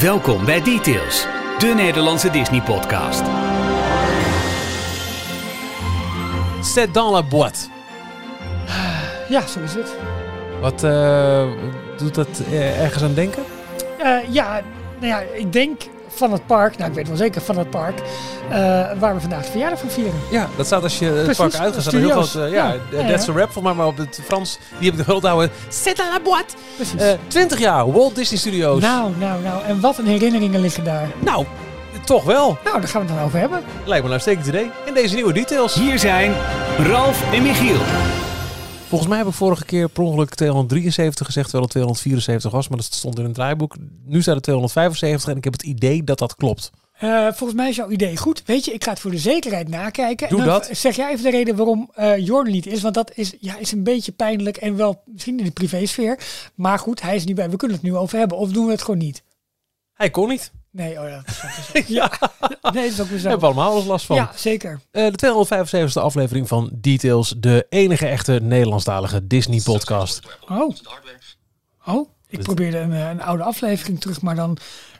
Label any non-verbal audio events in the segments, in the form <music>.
Welkom bij Details, de Nederlandse Disney-podcast. C'est dans la boîte. <sighs> Ja, zo is het. Wat eh, doet dat eh, ergens aan denken? Eh, ja, nou ja, ik denk van het park, nou ik weet wel zeker van het park, eh, waar we vandaag de verjaardag van vieren. Ja, dat staat als je het park uitgaat. staat heel groot, eh, ja, Ja, eh, ja, that's ja. a rap voor mij, maar op het Frans, die heb ik de hulp houden. C'est dans la boîte. Precies. Eh 20 jaar, Walt Disney Studios. nou, nou, nou, en wat een herinneringen liggen daar. Nou, toch wel. Nou, daar gaan we het dan over hebben. Lijkt me een uitstekend idee. In deze nieuwe details. Hier zijn Ralf en Michiel. Volgens mij heb ik vorige keer per ongeluk 273 gezegd, terwijl het 274 was. Maar dat stond in een draaiboek. Nu staat het 275 en ik heb het idee dat dat klopt. Eh, volgens mij is jouw idee goed. Weet je, ik ga het voor de zekerheid nakijken. Doe en dan dat. Zeg jij even de reden waarom eh Jorn niet is. Want dat is, ja, is een beetje pijnlijk en wel misschien in de privésfeer. Maar goed, hij is niet bij. We kunnen het nu over hebben. Of doen we het gewoon niet? Hij kon niet. Nee, oh ja. Dat is <laughs> ja. Nee, dat is ook zo. hebben we allemaal last van. Ja, zeker. Eh, de 275e aflevering van Details, de enige echte Nederlandstalige Disney-podcast. Oh. Oh, ik probeerde een, eh, een oude aflevering terug, maar dan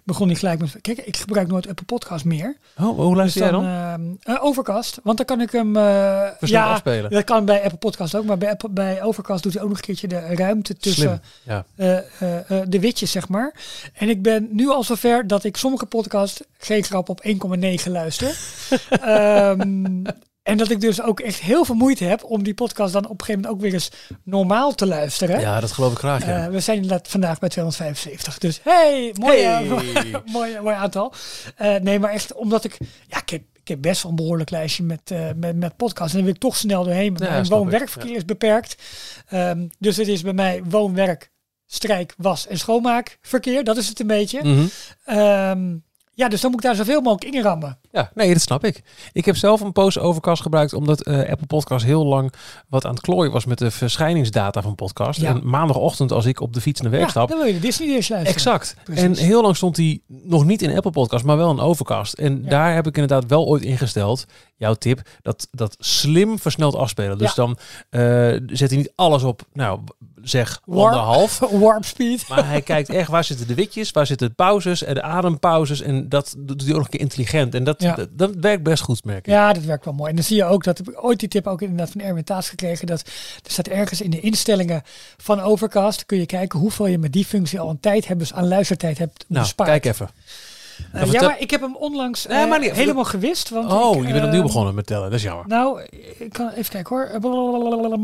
begon hij gelijk met... Kijk, ik gebruik nooit Apple Podcast meer. Oh, hoe luister jij dan? ehm, eh, Overcast, want dan kan ik hem... eh Versneld ja, afspelen. dat kan bij Apple Podcast ook, maar bij, Apple, bij Overcast doet hij ook nog een keertje de ruimte tussen. Ja. eh, eh, eh, de witjes, zeg maar. En ik ben nu al zover dat ik sommige podcasts, geen grap, op 1,9 luister. <laughs> Ehm, en dat ik dus ook echt heel veel moeite heb om die podcast dan op een gegeven moment ook weer eens normaal te luisteren. ja, dat geloof ik graag. Ja. Eh, we zijn inderdaad vandaag bij 275. Dus hey, mooi, Hey. <laughs> mooi, mooi aantal. Eh, nee, maar echt omdat ik... Ja, ik heb, ik heb best wel een behoorlijk lijstje met, eh, met, met podcasts. En dan wil ik toch snel doorheen. Ja, mijn woon-werkverkeer is beperkt. Ehm, dus het is bij mij woon-werk, strijk, was en schoonmaakverkeer. Dat is het een beetje. Mhm. Ehm, ja, dus dan moet ik daar zoveel mogelijk in rammen. Ja, nee, dat snap ik. Ik heb zelf een post overcast gebruikt omdat eh, Apple Podcast heel lang wat aan het klooien was met de verschijningsdata van podcast. Ja. En maandagochtend als ik op de fiets naar werk Ja, stap, dan wil je de Disney eerst luisteren. Exact. Precies. En heel lang stond hij nog niet in Apple Podcast, maar wel in Overcast. En Ja. daar heb ik inderdaad wel ooit ingesteld, jouw tip, dat, dat slim versneld afspelen. Dus dan eh, zet hij niet alles op, nou zeg Warp. anderhalf. <laughs> Warp speed. Maar hij kijkt echt waar zitten de witjes, waar zitten de pauzes en de adempauzes. En dat doet hij ook nog een keer intelligent. En dat, Ja. dat, dat werkt best goed, merk ik. Ja, dat werkt wel mooi. En dan zie je ook, dat heb ik ooit die tip ook inderdaad van Erwin Taas gekregen, dat er staat ergens in de instellingen van Overcast, kun je kijken hoeveel je met die functie al aan tijd hebt, dus aan luistertijd hebt nou, bespaard. kijk even. Eh, Nou, ja, maar ik heb hem onlangs Nee, eh, maar niet- helemaal gewist. Want Oh, ik, je bent opnieuw begonnen met tellen. Dat is jammer. Nou, ik kan even kijken hoor. Eh, blablabla.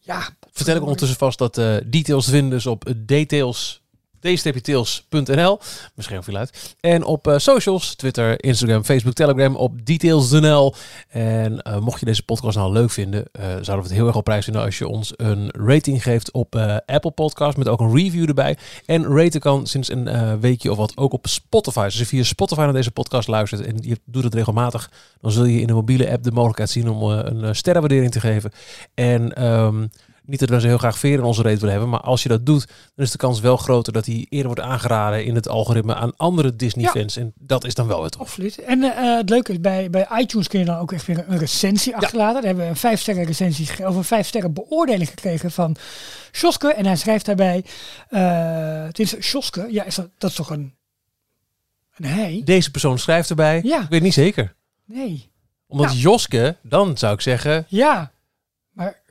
Ja, Vertel ik ondertussen vast dat details vinden dus op details details.nl. Misschien veel uit. En op eh, socials, Twitter, Instagram, Facebook, Telegram op details.nl. En eh, mocht je deze podcast nou leuk vinden, eh, zouden we het heel erg op prijs vinden als je ons een rating geeft op Apple Podcast met ook een review erbij. En raten kan sinds een weekje of wat ook op Spotify. Dus als je via Spotify naar deze podcast luistert en je doet het regelmatig, dan zul je in de mobiele app de mogelijkheid zien om een sterrenwaardering te geven. En ehm, niet dat we ze heel graag veer in onze rate willen hebben, maar als je dat doet, dan is de kans wel groter dat hij eerder wordt aangeraden in het algoritme aan andere Disney-fans. En dat is dan wel tof. absoluut. En eh, het leuke is, bij, bij iTunes kun je dan ook echt weer een recensie achterlaten. Daar hebben we een vijf sterren recensie of een vijf sterren beoordeling gekregen van Sjoske. En hij schrijft daarbij, eh het is Sjoske, ja, is dat, dat is toch een, een hij? Deze persoon schrijft erbij. Ja. Ik weet niet zeker. Nee. Omdat Nou. Joske, dan zou ik zeggen, Ja, maar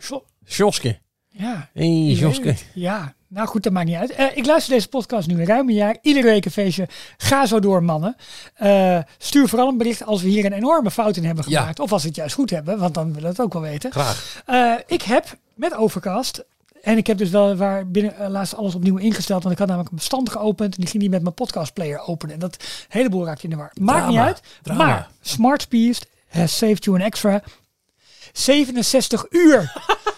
Joske. Ja, Hey, Joske. Ja, nou goed, dat maakt niet uit. Eh, ik luister deze podcast nu een ruim een jaar. Iedere week een feestje. Ga zo door, mannen. Eh, stuur vooral een bericht als we hier een enorme fout in hebben Ja. gemaakt. Of als we het juist goed hebben, want dan willen we het ook wel weten. Graag. Eh, ik heb met Overcast... En ik heb dus wel waar binnen laatst alles opnieuw ingesteld. Want ik had namelijk een bestand geopend. En die ging niet met mijn podcastplayer openen. En dat heleboel raakte in de war. Maakt Drama. niet uit. Drama. Maar Smart Speed has saved you an extra 67 uur. <laughs>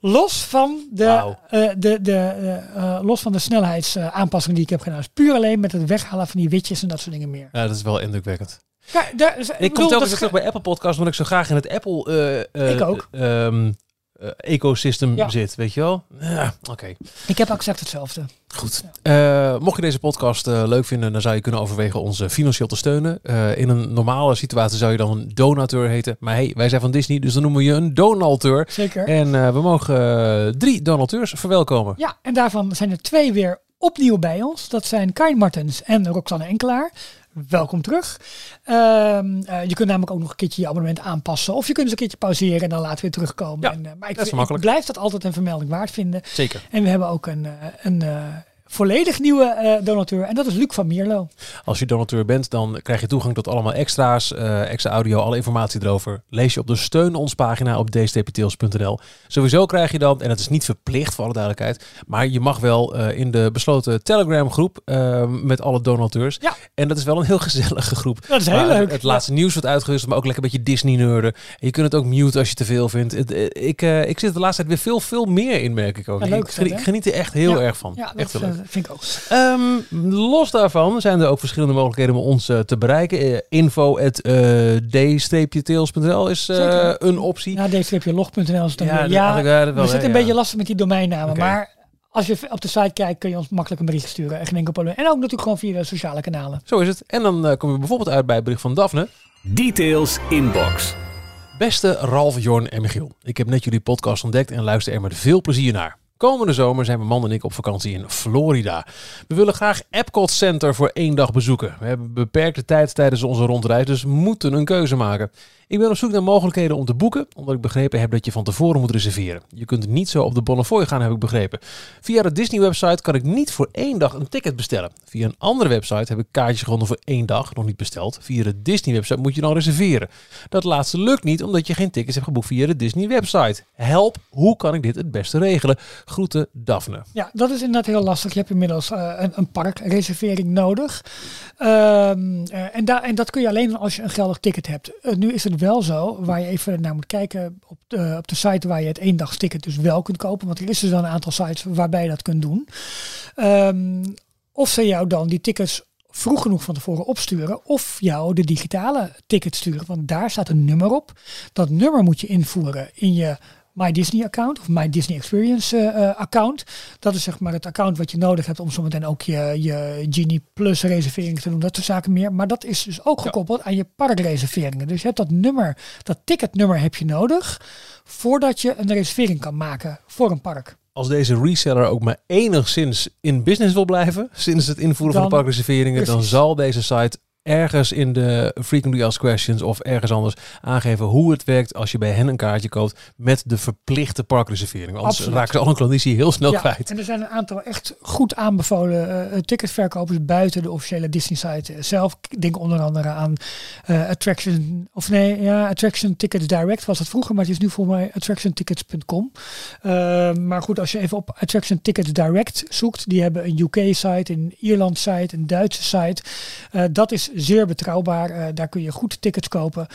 Los van de, Wauw. eh, de, de, eh, eh, los van de snelheidsaanpassing die ik heb gedaan. Dus puur alleen met het weghalen van die witjes en dat soort dingen meer. Ja, dat is wel indrukwekkend. Ja, daar, Ik bedoel, kom telkens terug bij Apple Podcast, omdat ik zo graag in het Apple Ik ook. eh, ehm, eh, ecosystem Ja. zit, weet je wel? Ja, oké. Ik heb exact hetzelfde. Goed. Eh, mocht je deze podcast eh, leuk vinden, dan zou je kunnen overwegen ons financieel te steunen. Eh, in een normale situatie zou je dan een donateur heten. Maar hey, wij zijn van Disney, dus dan noemen we je een donateur. Zeker. En eh, we mogen drie donateurs verwelkomen. Ja, en daarvan zijn er twee weer opnieuw bij ons. Dat zijn Karin Martens en Roxanne Enkelaar. Welkom terug. Ehm, eh, je kunt namelijk ook nog een keertje je abonnement aanpassen. Of je kunt eens een keertje pauzeren en dan later weer terugkomen. Ja, en, eh, maar ik, dat is ik blijf dat altijd een vermelding waard vinden. Zeker. En we hebben ook een, eh, een volledig nieuwe eh, donateur. En dat is Luc van Mierlo. Als je donateur bent, dan krijg je toegang tot allemaal extra's, eh, extra audio, alle informatie erover. Lees je op de steun ons pagina op dstptails.nl. Sowieso krijg je dan, en dat is niet verplicht voor alle duidelijkheid, maar je mag wel eh, in de besloten Telegram groep met alle donateurs. Ja. En dat is wel een heel <laughs> gezellige groep. Dat is heel leuk. Het laatste nieuws wordt uitgerust, maar ook lekker een beetje Disney nerden. En je kunt het ook mute als je te veel vindt. Het, ik, ik zit de laatste tijd weer veel, veel meer in, merk ik ook. Ja, leuk ik, dat, geniet- er echt heel erg van. Ja, echt heel leuk. Vind ik ook. Ehm, los daarvan zijn er ook verschillende mogelijkheden om ons eh, te bereiken. Eh, info at eh, d-tails.nl is eh, een optie. Ja, d-log.nl is het dan Ja, weer. we zitten een ja. beetje lastig met die domeinnamen. Maar als je op de site kijkt, kun je ons makkelijk een bericht sturen. Echt geen enkel probleem. En ook natuurlijk gewoon via de sociale kanalen. Zo is het. En dan eh, kom je bijvoorbeeld uit bij het bericht van Daphne. Details Inbox. Beste Ralf, Jorn en Michiel. Ik heb net jullie podcast ontdekt en luister er met veel plezier naar. Komende zomer zijn mijn man en ik op vakantie in Florida. We willen graag Epcot Center voor één dag bezoeken. We hebben beperkte tijd tijdens onze rondreis, dus moeten een keuze maken. Ik ben op zoek naar mogelijkheden om te boeken, omdat ik begrepen heb dat je van tevoren moet reserveren. Je kunt niet zo op de Bonnefoy gaan, heb ik begrepen. Via de Disney-website kan ik niet voor één dag een ticket bestellen. Via een andere website heb ik kaartjes gevonden voor één dag, nog niet besteld. Via de Disney-website moet je dan reserveren. Dat laatste lukt niet omdat je geen tickets hebt geboekt via de Disney-website. Help, hoe kan ik dit het beste regelen? Groeten, Daphne. Ja, dat is inderdaad heel lastig. Je hebt inmiddels eh, een, parkreservering nodig. Ehm, eh, en, da- en dat kun je alleen als je een geldig ticket hebt. Eh, nu is het wel zo, waar je even naar moet kijken op de, op de site waar je het eendagsticket dus wel kunt kopen. Want er is dus wel een aantal sites waarbij je dat kunt doen. Ehm, of ze jou dan die tickets vroeg genoeg van tevoren opsturen. Of jou de digitale ticket sturen. Want daar staat een nummer op. Dat nummer moet je invoeren in je My Disney account of My Disney Experience eh, eh, account. Dat is zeg maar het account wat je nodig hebt om zometeen ook je, je Genie Plus reserveringen te doen. Dat soort zaken meer. Maar dat is dus ook gekoppeld aan je parkreserveringen. Dus je hebt dat nummer, dat ticketnummer heb je nodig voordat je een reservering kan maken voor een park. Als deze reseller ook maar enigszins in business wil blijven, sinds het invoeren van de parkreserveringen, dan zal deze site ergens in de Frequently Asked Questions of ergens anders aangeven hoe het werkt als je bij hen een kaartje koopt met de verplichte parkreservering. Anders Absoluut. raken ze al een klanditie heel snel Ja, kwijt. en er zijn een aantal echt goed aanbevolen eh, ticketverkopers buiten de officiële Disney-site zelf. Ik denk onder andere aan eh, Attraction, of nee, ja, Attraction Tickets Direct was het vroeger, maar het is nu voor mij attractiontickets.com. Eh, maar goed, als je even op Attraction Tickets Direct zoekt, die hebben een UK-site, een Ierland-site, een Duitse site. Dat is zeer betrouwbaar. Eh, daar kun je goed tickets kopen.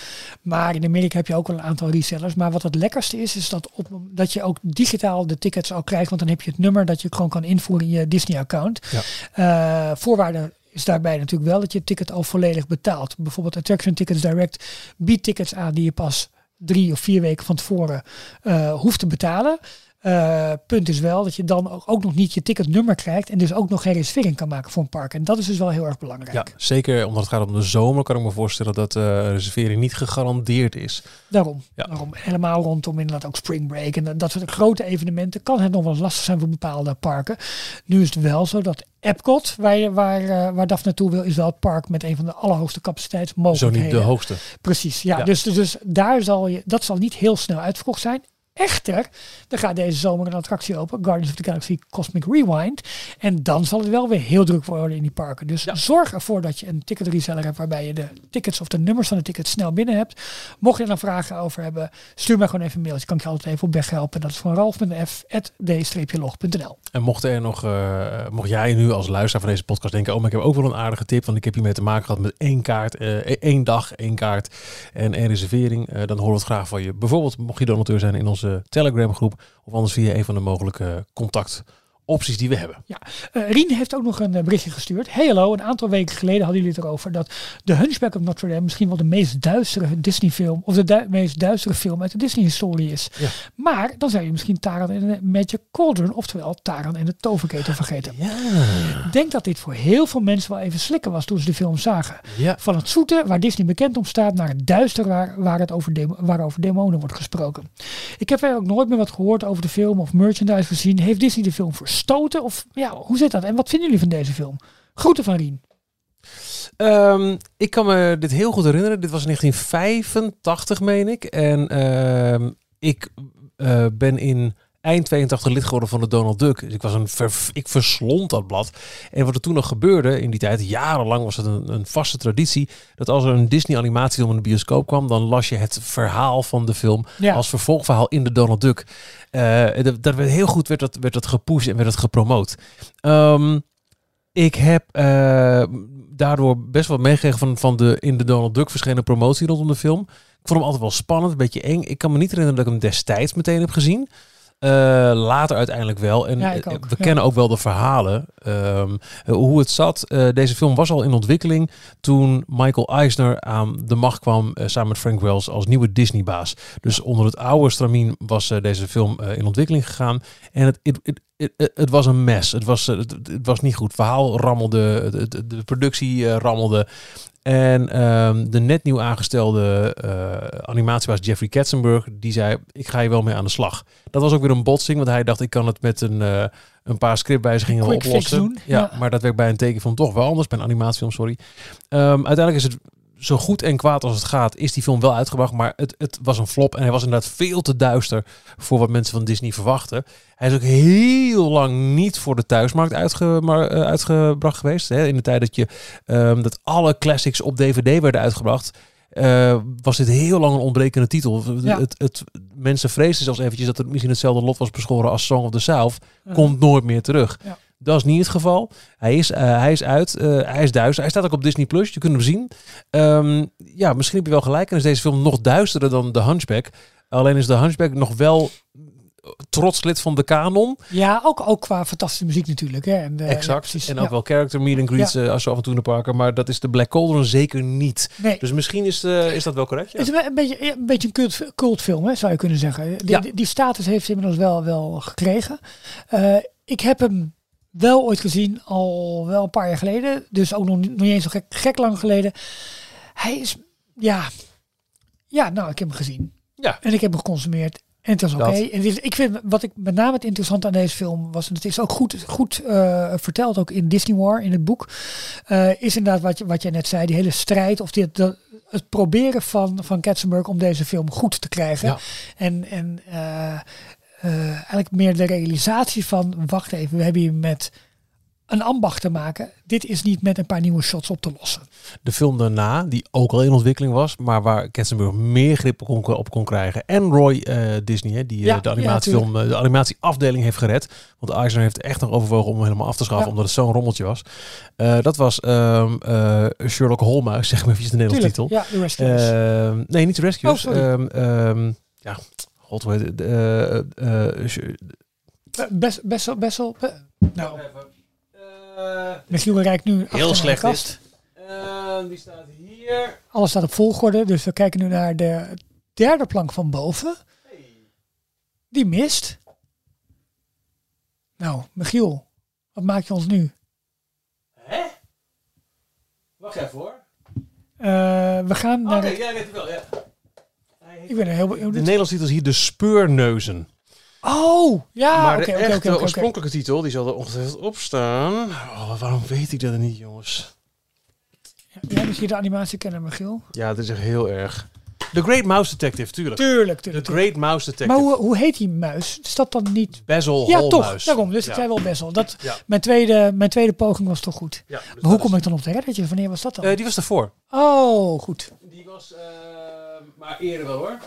Maar in Amerika heb je ook wel een aantal resellers. Maar wat het lekkerste is, is dat, op, dat je ook digitaal de tickets al krijgt. Want dan heb je het nummer dat je gewoon kan invoeren in je Disney-account. Ja. Eh, voorwaarde is daarbij natuurlijk wel dat je het ticket al volledig betaalt. Bijvoorbeeld Attraction Tickets Direct biedt tickets aan die je pas drie of vier weken van tevoren eh, hoeft te betalen. Eh, punt is wel dat je dan ook, ook nog niet je ticketnummer krijgt en dus ook nog geen reservering kan maken voor een park. En dat is dus wel heel erg belangrijk. Ja, zeker omdat het gaat om de zomer, kan ik me voorstellen dat eh reservering niet gegarandeerd is. Daarom, Ja. daarom. Helemaal rondom inderdaad ook Spring Break en dat- soort grote evenementen kan het nog wel lastig zijn voor bepaalde parken. Nu is het wel zo dat Epcot, waar, waar, eh, waar Daf naartoe wil, is wel het park met een van de allerhoogste Zo capaciteitsmogelijkheden. niet de hoogste. Precies, ja. Ja. Dus, dus, dus daar zal je, dat zal niet heel snel uitverkocht zijn. Echter, er gaat deze zomer een attractie open, Guardians of the Galaxy Cosmic Rewind. En dan zal het wel weer heel druk worden in die parken. Dus zorg ervoor dat je een ticket reseller hebt waarbij je de tickets of de nummers van de tickets snel binnen hebt. Mocht je er dan vragen over hebben, stuur mij gewoon even een mailtje. Kan ik je altijd even op weg helpen. Dat is van ralf.f.d-log.nl. En mocht er nog, eh, mocht jij nu als luisteraar van deze podcast denken, oh, maar ik heb ook wel een aardige tip, want ik heb hiermee te maken gehad met één kaart, eh, één dag, één kaart en één reservering, eh, dan horen we het graag van je. Bijvoorbeeld, mocht je donateur zijn in onze Telegram groep, of anders via een van de mogelijke contactopties die we hebben. Ja, eh, Rien heeft ook nog een eh, berichtje gestuurd. Hey hallo, een aantal weken geleden hadden jullie het erover dat The Hunchback of Notre Dame misschien wel de meest duistere Disney film, of de du- meest duistere film uit de Disney historie is. Ja. Maar dan zou je misschien Taran en de Magic Cauldron, oftewel Taran en de Toverketel vergeten. Ja. Ik denk dat dit voor heel veel mensen wel even slikken was toen ze de film zagen. Ja. Van het zoete, waar Disney bekend om staat, naar het duister waar, waar het over, demo, waar over demonen wordt gesproken. Ik heb er ook nooit meer wat gehoord over de film of merchandise gezien. Heeft Disney de film voor verstoten? Of ja, hoe zit dat? En wat vinden jullie van deze film? Groeten van Rien. Ehm, ik kan me dit heel goed herinneren. Dit was in 1985, meen ik. En ehm, ik eh, ben in eind 82 lid geworden van de Donald Duck. Dus ik, was een ver, ik verslond dat blad. En wat er toen nog gebeurde in die tijd, jarenlang was het een, een vaste traditie, dat als er een Disney animatiefilm in de bioscoop kwam, dan las je het verhaal van de film Ja. als vervolgverhaal in de Donald Duck. Dat, dat werd heel goed werd dat, werd dat gepusht en werd dat gepromoot. Ehm, ik heb eh, daardoor best wel meegekregen van, van de in de Donald Duck verschenen promotie rondom de film. Ik vond hem altijd wel spannend, een beetje eng. Ik kan me niet herinneren dat ik hem destijds meteen heb gezien. Eh, later uiteindelijk wel. En Ja, eh, ook, we kennen ook wel de verhalen. Ehm, eh, hoe het zat. Eh, deze film was al in ontwikkeling toen Michael Eisner aan de macht kwam samen met Frank Wells als nieuwe Disney-baas. Dus onder het oude stramien was deze film in ontwikkeling gegaan. En het, het, het, was een mes. Het was, het, het was niet goed. Het verhaal rammelde, het- de productie rammelde. En ehm, de net nieuw aangestelde eh, animatiebaas Jeffrey Katzenberg, die zei, ik ga hier wel mee aan de slag. Dat was ook weer een botsing, want hij dacht, ik kan het met een, eh, een paar scriptwijzigingen oplossen. Ja, ja. maar dat werkt bij een tekenfilm toch wel anders, bij een animatiefilm, sorry. Ehm, uiteindelijk is het zo goed en kwaad als het gaat, is die film wel uitgebracht, maar het, het was een flop en hij was inderdaad veel te duister voor wat mensen van Disney verwachten. Hij is ook heel lang niet voor de thuismarkt uitge, maar, eh, uitgebracht geweest. Hè. In de tijd dat, je, ehm, dat alle classics op DVD werden uitgebracht, eh, was dit heel lang een ontbrekende titel. Ja. Het, het, mensen vreesden zelfs eventjes dat het misschien hetzelfde lot was beschoren als Song of the South. Ja. Komt nooit meer terug. Ja. Dat is niet het geval. Hij is, eh, hij is uit. eh, hij is duister. Hij staat ook op Disney Plus. Je kunt hem zien. Ehm, ja, misschien heb je wel gelijk. En is deze film nog duisterder dan The Hunchback. Alleen is The Hunchback nog wel trots lid van de kanon. Ja, ook, ook qua fantastische muziek natuurlijk. Hè. En, eh, exact. precies. en ook Ja. wel character meet and greets eh, als je af en toe in de parken. Maar dat is de Black Cauldron zeker niet. Nee. Dus misschien is, eh, is dat wel correct. Ja. Het is een beetje, een beetje een cult, cultfilm, hè, zou je kunnen zeggen. Die, die, status heeft hij inmiddels wel, wel gekregen. Eh, ik heb hem wel ooit gezien, al wel een paar jaar geleden. Dus ook nog, niet- nog niet eens zo gek, gek lang geleden. Hij is, ja... Ja, nou, ik heb hem gezien. Ja. En ik heb hem geconsumeerd. En het was oké. En is- Ik vind wat ik met name het interessante aan deze film was, en het is ook goed, goed eh, verteld, ook in Disney War, in het boek, eh, is inderdaad wat, je, wat jij net zei, die hele strijd of dit, dat, het proberen van, van Katzenberg om deze film goed te krijgen. Ja. En, en eh, eh, eigenlijk meer de realisatie van, wacht even, we hebben hier met een ambacht te maken. Dit is niet met een paar nieuwe shots op te lossen. De film daarna, die ook al in ontwikkeling was, maar waar Katzenberg meer grip op kon, op kon krijgen. En Roy eh, Disney, hè, die eh, Ja, de animatiefilm, de animatieafdeling heeft gered. Want Eisner heeft echt nog overwogen om hem helemaal af te schaffen, Ja. omdat het zo'n rommeltje was. Dat was ehm, eh, Sherlock Holmes, <laughs> zeg maar even de Nederlandse titel. ja, Rescuers. Ehm, nee, niet de Rescues. Oh, ehm, ja, god, hoe heet het? Best, best, wel- best wel. eh, nou, Eh, Michiel reikt nu de slecht kast. Eh, die staat hier. Alles staat op volgorde, dus we kijken nu naar de derde plank van boven. Die mist. Nou, Michiel, wat maak je ons nu? Hè? Wacht even hoor. Eh, we gaan naar Oké, de... jij weet het wel, ja. Ik ben er heel benieuwd. De Nederlandse titel is hier De Speurneuzen. Oh, ja, maar oké, de oké, echte oorspronkelijke titel, die zal er ongetwijfeld op staan. Oh, waarom weet ik dat niet, jongens? Jij bent hier de animatie kennen, Michiel. Ja, het is echt heel erg. The Great Mouse Detective, tuurlijk. Tuurlijk, The tuurlijk. tuurlijk. Great Mouse Detective. Maar hoe, hoe heet die muis? Is dat dan niet... Basil Ja, toch. Daarom. Dus ik Ja. zei wel best wel. Dat, Ja. mijn, tweede, mijn tweede poging was toch goed. Ja, dus Maar dat hoe is- kom ik dan op de reddertje? Wanneer was dat dan? Eh, die was daarvoor. oh, goed. Die was eh, maar eerder wel hoor.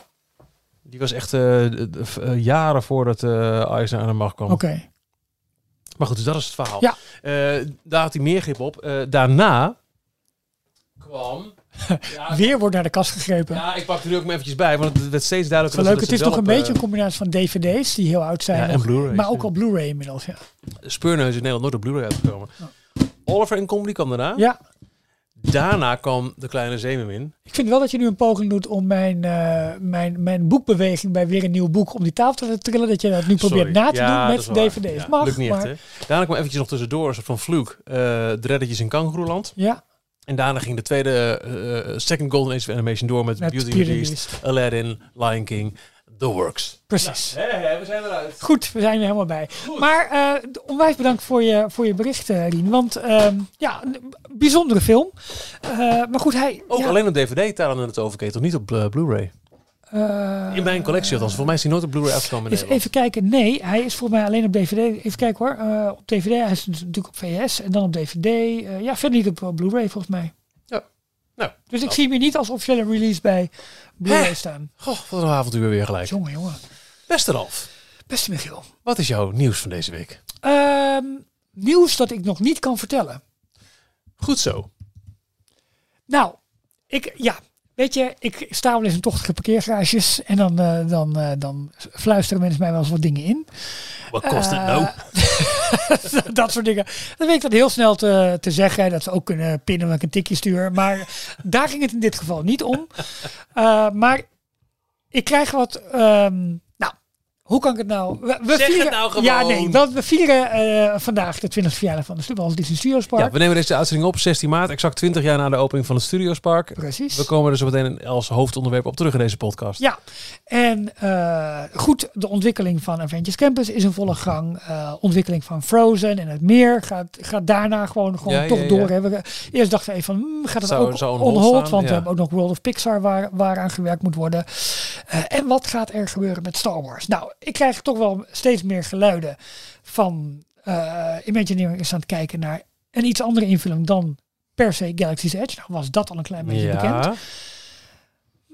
Die was echt eh, eh, jaren voordat eh Eisner aan de macht kwam. Oké. Maar goed, dus dat is het verhaal. Ja. Eh, daar had hij meer grip op. Eh, daarna kwam... <laughs> ja, Weer wordt naar de kast gegrepen. ja, ik pak er nu ook maar eventjes bij, want het werd steeds duidelijker. Zo leuk. dat Het is toch een beetje een combinatie van dvd's die heel oud zijn. Ja, en nog, Maar ook al Blu-ray inmiddels, ja. Speurneus in Nederland nooit op Blu-ray uitgekomen. Oliver en Comedy kwam daarna. Ja, Daarna kwam De Kleine Zeemermin. ik vind wel dat je nu een poging doet om mijn, eh, mijn, mijn boekbeweging bij weer een nieuw boek om die tafel te trillen. Dat je dat nu probeert Sorry. na te Ja, doen met dvd's. Ja, Mag, lukt niet maar, echt, hè? Daarna kwam eventjes nog tussendoor een soort van vloek. eh de Reddetjes in Kangaroeland. Ja, En daarna ging de tweede, eh, second Golden Age of Animation door met met Beauty and Beast. Aladdin, Lion King. The works. Precies. we zijn eruit. Goed, we zijn er helemaal bij. Maar eh, onwijs bedankt voor je, voor je bericht, eh, Rien. Want ehm, ja, een bijzondere film. Eh, maar goed, hij... Ook ja, alleen op DVD talen het over, toch niet op eh, Blu-ray? eh, In mijn collectie althans. Volgens mij is hij nooit op Blu-ray in Nederland. even kijken. Nee, hij is volgens mij alleen op DVD. Even kijken hoor. Eh, op DVD, hij is natuurlijk op VS en dan op DVD. Eh, ja, verder niet op Blu-ray volgens mij. Ja. Nou, Dus ik zie hem hier niet als officiële release bij Blu-ray staan. Goh, wat een avontuur weer gelijk. Jongen, jongen. Beste Ralf, Beste Michiel. wat is jouw nieuws van deze week? Ehm, nieuws dat ik nog niet kan vertellen. Goed zo. Nou, ik, ja, weet je, ik sta wel eens in tochtige parkeergarages en dan, eh, dan, eh, dan fluisteren mensen mij wel eens wat dingen in. Wat kost het Eh, nou? <laughs> dat soort dingen. Dan weet ik dat heel snel te, te zeggen. Dat ze ook kunnen pinnen met ik een tikje stuur. Maar daar ging het in dit geval niet om. Eh, maar ik krijg wat... ehm, hoe kan ik het nou... We, we Zeg het vieren, nou gewoon. Ja, nee. Want we vieren eh, vandaag de 20e verjaardag van de Disney Studios Park. Ja, we nemen deze uitzending op 16 maart, exact 20 jaar na de opening van het Studiospark. Precies. We komen er zo meteen als hoofdonderwerp op terug in deze podcast. Ja, en eh, goed, de ontwikkeling van Avengers Campus is in volle gang. Eh, ontwikkeling van Frozen en het meer gaat, gaat daarna gewoon, gewoon Ja, toch ja, door. We- Eerst dachten we even van, hmm, gaat het Zou- ook zou on on hold hold? staan, want ja. we hebben ook nog World of Pixar waar, waar aan gewerkt moet worden. Eh, en wat gaat er gebeuren met Star Wars? Nou, ik krijg toch wel steeds meer geluiden van eh Imagineering is aan het kijken naar een iets andere invulling dan per se Galaxy's Edge. Nou was dat al een klein beetje bekend. Ja.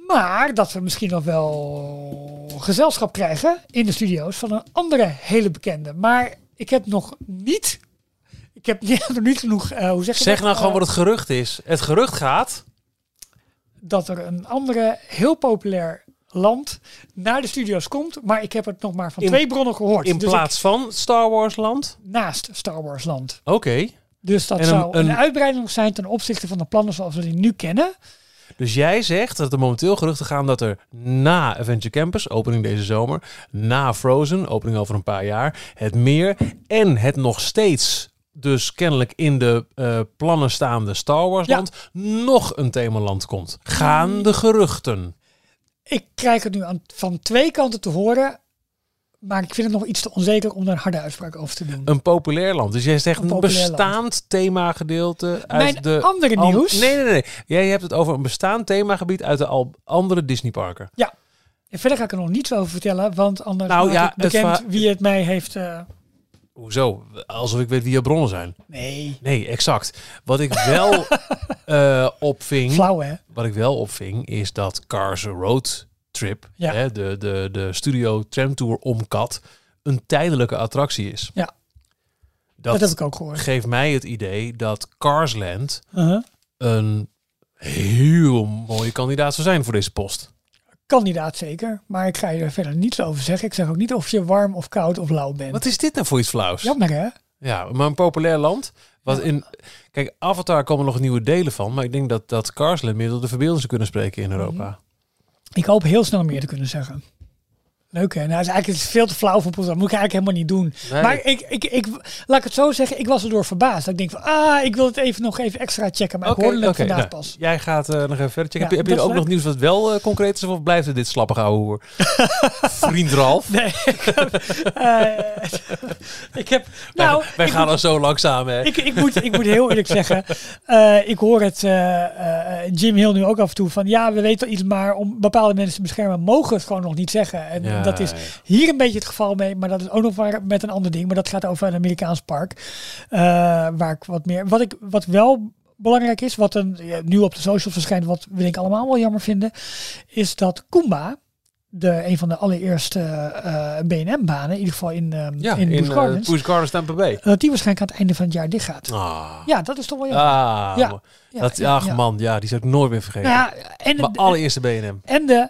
Maar dat we misschien nog wel gezelschap krijgen in de studio's van een andere hele bekende. Maar ik heb nog niet. Ik heb <laughs> nog niet genoeg. eh, hoe zeg je Zeg dat? nou gewoon Eh, wat het gerucht is. Het gerucht gaat. dat er een andere heel populair land naar de studio's komt. Maar ik heb het nog maar van In- twee bronnen gehoord. In Dus plaats van Star Wars land. naast Star Wars land. Oké. Dus dat een- zou een, een- uitbreiding zijn ten opzichte van de plannen zoals we die nu kennen. Dus jij zegt dat er momenteel geruchten gaan dat er na Adventure Campus, opening deze zomer, na Frozen, opening over een paar jaar, het meer en het nog steeds dus kennelijk in de eh, plannen staande Star Wars Ja. land nog een themaland komt. Gaan de geruchten? Ik krijg het nu aan, van twee kanten te horen. Maar ik vind het nog iets te onzeker om daar een harde uitspraak over te doen. Een populair land. Dus jij zegt Een een, populair land. bestaand themagedeelte uit Mijn de... andere al- nieuws. Nee, nee, nee. Jij hebt het over een bestaand themagebied uit de al andere Disneyparken. En verder ga ik er nog niets over vertellen, want anders Nou, ja, het bekend va- wie het mij heeft... eh, Hoezo? Alsof ik weet wie je bronnen zijn. nee, Nee, exact. Wat ik wel <laughs> eh, opving, flauw hè? wat ik wel opving, is dat Cars Road Trip, Ja. hè, de, de, de studio tramtour om Kat, een tijdelijke attractie is. Ja. Dat, Dat heb ik ook gehoord. geeft mij het idee dat Carsland Uh-huh. een heel mooie kandidaat zou zijn voor deze post. Kandidaat zeker, maar ik ga je er verder niets over zeggen. Ik zeg ook niet of je warm of koud of lauw bent. Wat is dit nou voor iets flauws? Jammer hè? Ja, maar een populair land. Wat in, kijk, Avatar komen nog nieuwe delen van, maar ik denk dat, dat Carsland meer tot de verbeelding zou kunnen spreken in Europa. Ik hoop heel snel meer te kunnen zeggen. Leuk hè? Nou, is eigenlijk is veel te flauw voor. Dat moet ik eigenlijk helemaal niet doen. Nee. Maar ik, ik, ik, laat ik het zo zeggen, ik was erdoor verbaasd. Dat ik denk van, ah, ik wil het even nog even extra checken. Maar Oké, ik hoorde het oké, vandaag nou, pas. Jij gaat eh, nog even verder checken. Ja, heb je, heb ook nog nieuws wat wel eh, concreet is of blijft het dit slappige ouwe hoer? <laughs> Vriend Ralf. Nee, ik heb, eh, <laughs> ik heb nou, wij wij ik gaan moet- er zo langzaam hè. Ik, ik, moet, ik moet heel eerlijk zeggen, ik hoor het Jim Hill nu ook af en toe van ja, we weten wel iets, maar om bepaalde mensen te beschermen mogen we het gewoon nog niet zeggen. En Ja, dat is ja. hier een beetje het geval mee, maar dat is ook nog waar met een ander ding, maar dat gaat over een Amerikaans park, eh, waar ik wat meer, wat ik wat wel belangrijk is, wat een, ja, nu op de socials verschijnt, wat we denk ik allemaal wel jammer vinden, is dat Kumba, de, een van de allereerste eh BNM-banen, in ieder geval in, eh Ja, in, in uh, Gardens, Tampa Bay. dat die waarschijnlijk aan het einde van het jaar dicht gaat. Ah, Ja, dat is toch wel jammer. ah Ja. Ja, dat, ja, ach man, ja, die zou ik nooit meer vergeten. Nou ja, en, Mijn de, allereerste BNM. en de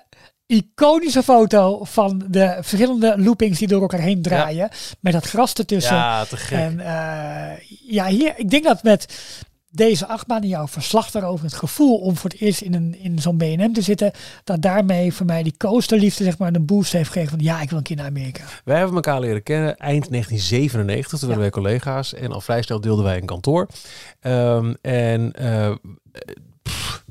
iconische foto van de verschillende loopings die door elkaar heen draaien. Met dat gras ertussen. Ja, te gek. en eh, ja, hier, ik denk dat met deze achtbaan en jouw verslag daarover, het gevoel om voor het eerst in, een, in zo'n BNM te zitten, dat daarmee voor mij die coasterliefde zeg maar een boost heeft gegeven van ja, ik wil een keer naar Amerika. Wij hebben elkaar leren kennen eind 1997. Toen Ja. werden wij collega's. En al vrij snel deelden wij een kantoor. Ehm, en eh, pff,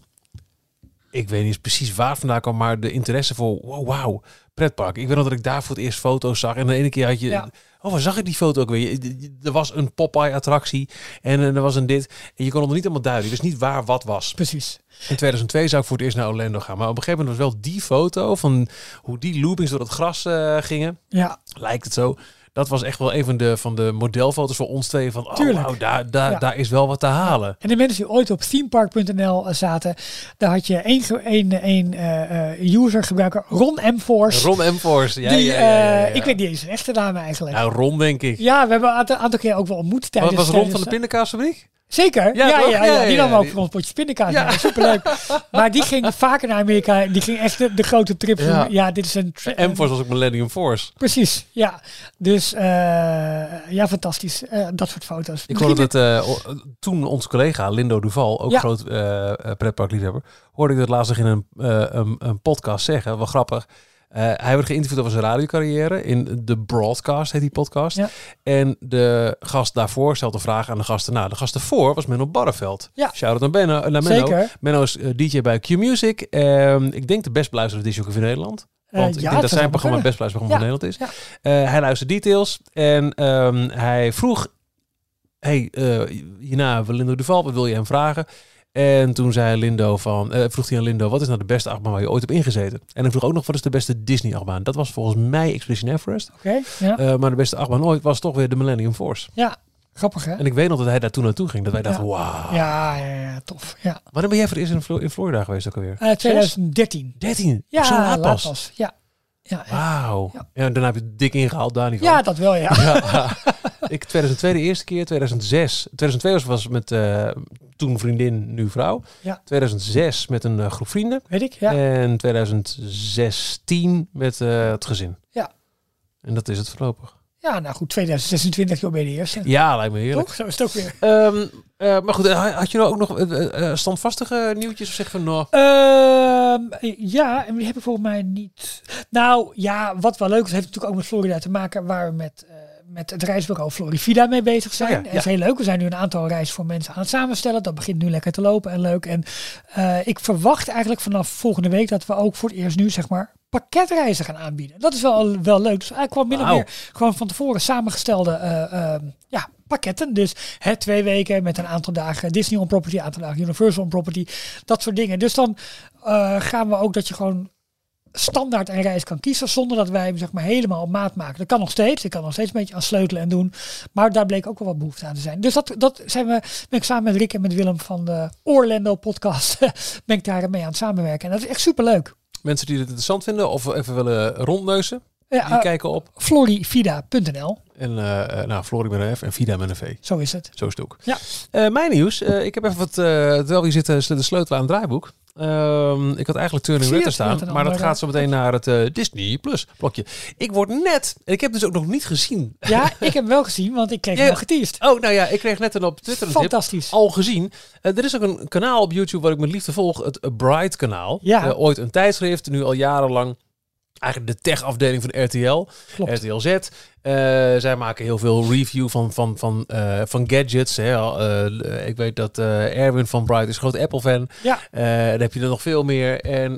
ik weet niet eens precies waar vandaan kwam. Maar de interesse voor wow, wauw. pretpark. Ik weet nog dat ik daar voor het eerst foto's zag. En de ene keer had je... Ja. Oh, waar zag ik die foto ook weer? Er was een Popeye-attractie en eh, er was een dit. En je kon het nog niet helemaal duiden. Je wist niet waar wat was. Precies. In 2002 zou ik voor het eerst naar Orlando gaan. Maar op een gegeven moment was wel die foto van hoe die loopings door het gras eh, gingen. Ja, Lijkt het zo. Dat was echt wel een van de, van de modelfoto's voor ons twee. Van, oh, daar, daar, Ja. daar is wel wat te halen. En de mensen die ooit op themepark.nl eh, zaten, daar had je één, één, één eh, eh, user gebruiker, Ron M. Force. Ron M. Force. Ja, die, ja, ja, ik weet niet eens zijn echte naam eigenlijk. Nou, Ron denk ik. Ja, we hebben een aantal, aantal keer ook wel ontmoet Wat tijdens... was Ron tijdens- van de pindakaasfabriek? Zeker, Ja, ja, ja, toch? ja, Ja, ja, die nam ook voor ons potje pindakaas. Ja. Ja. Superleuk. <laughs> maar die ging vaker naar Amerika. Die ging echt de, de grote trip. Ja. Ja, dit is een... M. Force was ook Millennium Force. Precies, ja. Dus eh, ja, fantastisch. Eh, dat soort foto's. Ik hoorde dat eh, toen onze collega Lindo Duval, ook Ja. groot pretparkliefhebber, hoorde ik dat laatst nog in een, eh, een, een podcast zeggen. Wel grappig. Eh, hij werd geïnterviewd over zijn radiocarrière in de Broadcast, heet die podcast. Ja. En de gast daarvoor stelt een vraag aan de gast erna. De gast ervoor was Menno Barreveld. Ja. Shout-out naar, Benno, naar Menno. Zeker. Menno is eh, DJ bij Q-Music. Ehm, ik denk de best beluisterde disjockey van Nederland. Eh, Want ik ja, denk dat zijn programma het best beluisterde programma van Nederland is. Eh, hij luistert details en ehm, hij vroeg... hey, eh, hierna Lindo Duval, wat wil je hem vragen? En toen zei Lindo van, eh, vroeg hij aan Lindo, wat is nou de beste achtbaan waar je ooit hebt ingezeten? En hij vroeg ook nog, wat is de beste Disney achtbaan? Dat was volgens mij Expedition Everest. Oké, ja. Eh, maar de beste achtbaan ooit was toch weer de Millennium Force. ja, grappig hè? En ik weet nog dat hij daar toen naartoe ging. Dat wij dachten, wauw. Ja, ja, ja, tof. Ja. Wanneer ben jij voor het eerst in, Flo- in Florida geweest ook alweer? Eh, 2013. 13? Ja, Zo laat pas. Ja. Ja. Wauw. Ja. Ja. en daarna heb je het dik ingehaald, daar niet van. ja, dat wel, ja. Ja. <laughs> <laughs> ik 2002 de eerste keer, 2006. 2002 was, was met eh, toen vriendin, nu vrouw. Ja. 2006 met een eh, groep vrienden. Weet ik, ja. En 2016 met eh, het gezin. Ja. En dat is het voorlopig. Ja, nou goed, 2026 joh, ben je de eerste. Ja, lijkt me heerlijk. Toch? Zo is het ook weer. Ehm, eh, maar goed, eh, had je nou ook nog eh, standvastige nieuwtjes? Of zeg van, nou, Ehm, ja, en die hebben volgens mij niet. Nou ja, wat wel leuk is, heeft natuurlijk ook met Florida te maken, waar we met, met het reisbureau Florivida mee bezig zijn. Oh ja, Dat ja. is heel leuk. We zijn nu een aantal reizen voor mensen aan het samenstellen. Dat begint nu lekker te lopen en leuk. En eh, ik verwacht eigenlijk vanaf volgende week dat we ook voor het eerst nu zeg maar pakketreizen gaan aanbieden. Dat is wel, wel leuk. Dus eigenlijk wel min of Wauw. meer gewoon van tevoren samengestelde eh, eh, ja, pakketten. Dus hè, twee weken met een aantal dagen Disney on property, een aantal dagen Universal on property, dat soort dingen. Dus dan gaan we ook dat je gewoon standaard een reis kan kiezen zonder dat wij hem zeg maar helemaal op maat maken. Dat kan nog steeds. Ik kan nog steeds een beetje aan sleutelen en doen. Maar daar bleek ook wel wat behoefte aan te zijn. Dus dat, dat zijn we, ben ik samen met Rick en met Willem van de Orlando podcast <laughs> ben ik daar mee aan het samenwerken. En dat is echt super leuk. mensen die het interessant vinden of even willen rondneuzen, Ja, die eh, kijken op. Florivida.nl. En eh, nou, Florie met een F en Vida met een V. Zo is het. Zo is het ook. Ja. Eh, mijn nieuws. Ik heb even wat, terwijl hier zitten, de sleutel aan het draaiboek. Ehm, ik had eigenlijk Turning Red staan, maar dat gaat zo meteen naar het Disney Plus blokje. Ik word net, en ik heb dus ook nog niet gezien. Ja, ik heb wel gezien, want ik kreeg <laughs> Ja. al geteased. Oh, nou ja, ik kreeg net een op Twitter een tip Fantastisch. al gezien. Er is ook een kanaal op YouTube waar ik met liefde volg, het Bright kanaal. Ja. Ooit een tijdschrift, nu al jarenlang eigenlijk de tech-afdeling van RTL. Klopt. RTL Z. Eh, zij maken heel veel review van, van, van, eh, van gadgets. Hè. Eh, ik weet dat Erwin van Bright is groot Apple-fan. Ja. Dan heb je er nog veel meer. En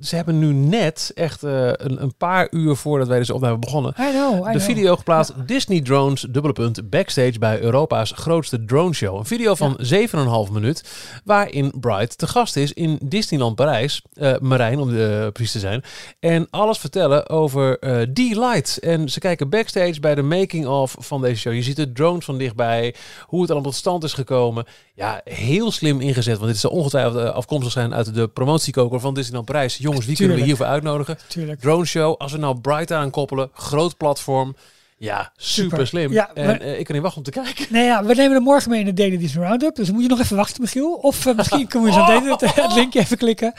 ze hebben nu net, echt een, een paar uur voordat wij deze opname begonnen, I know, I de video geplaatst. Disney Drones, dubbele punt, backstage bij Europa's grootste drone show. Een video van 7,5 minuut, waarin Bright te gast is in Disneyland Parijs. Marijn, om de precies te zijn. En alles vertellen over die light. En ze kijken backstage bij de making-of van deze show. Je ziet de drones van dichtbij, hoe het allemaal tot stand is gekomen. Ja, heel slim ingezet, want dit zal ongetwijfeld eh, afkomstig zijn uit de promotiekoker van Disneyland Parijs. Jongens, wie kunnen we hiervoor uitnodigen? Tuurlijk. drone show. Als we nou Bright aankoppelen, groot platform. Ja, super, Super. slim. Ja, en eh, ik kan niet wachten om te kijken. Nee, ja, we nemen er morgen mee in de Daily Disney Roundup. Dus dan moet je nog even wachten, Michiel. Of eh, misschien kunnen we zo meteen het, het linkje even klikken.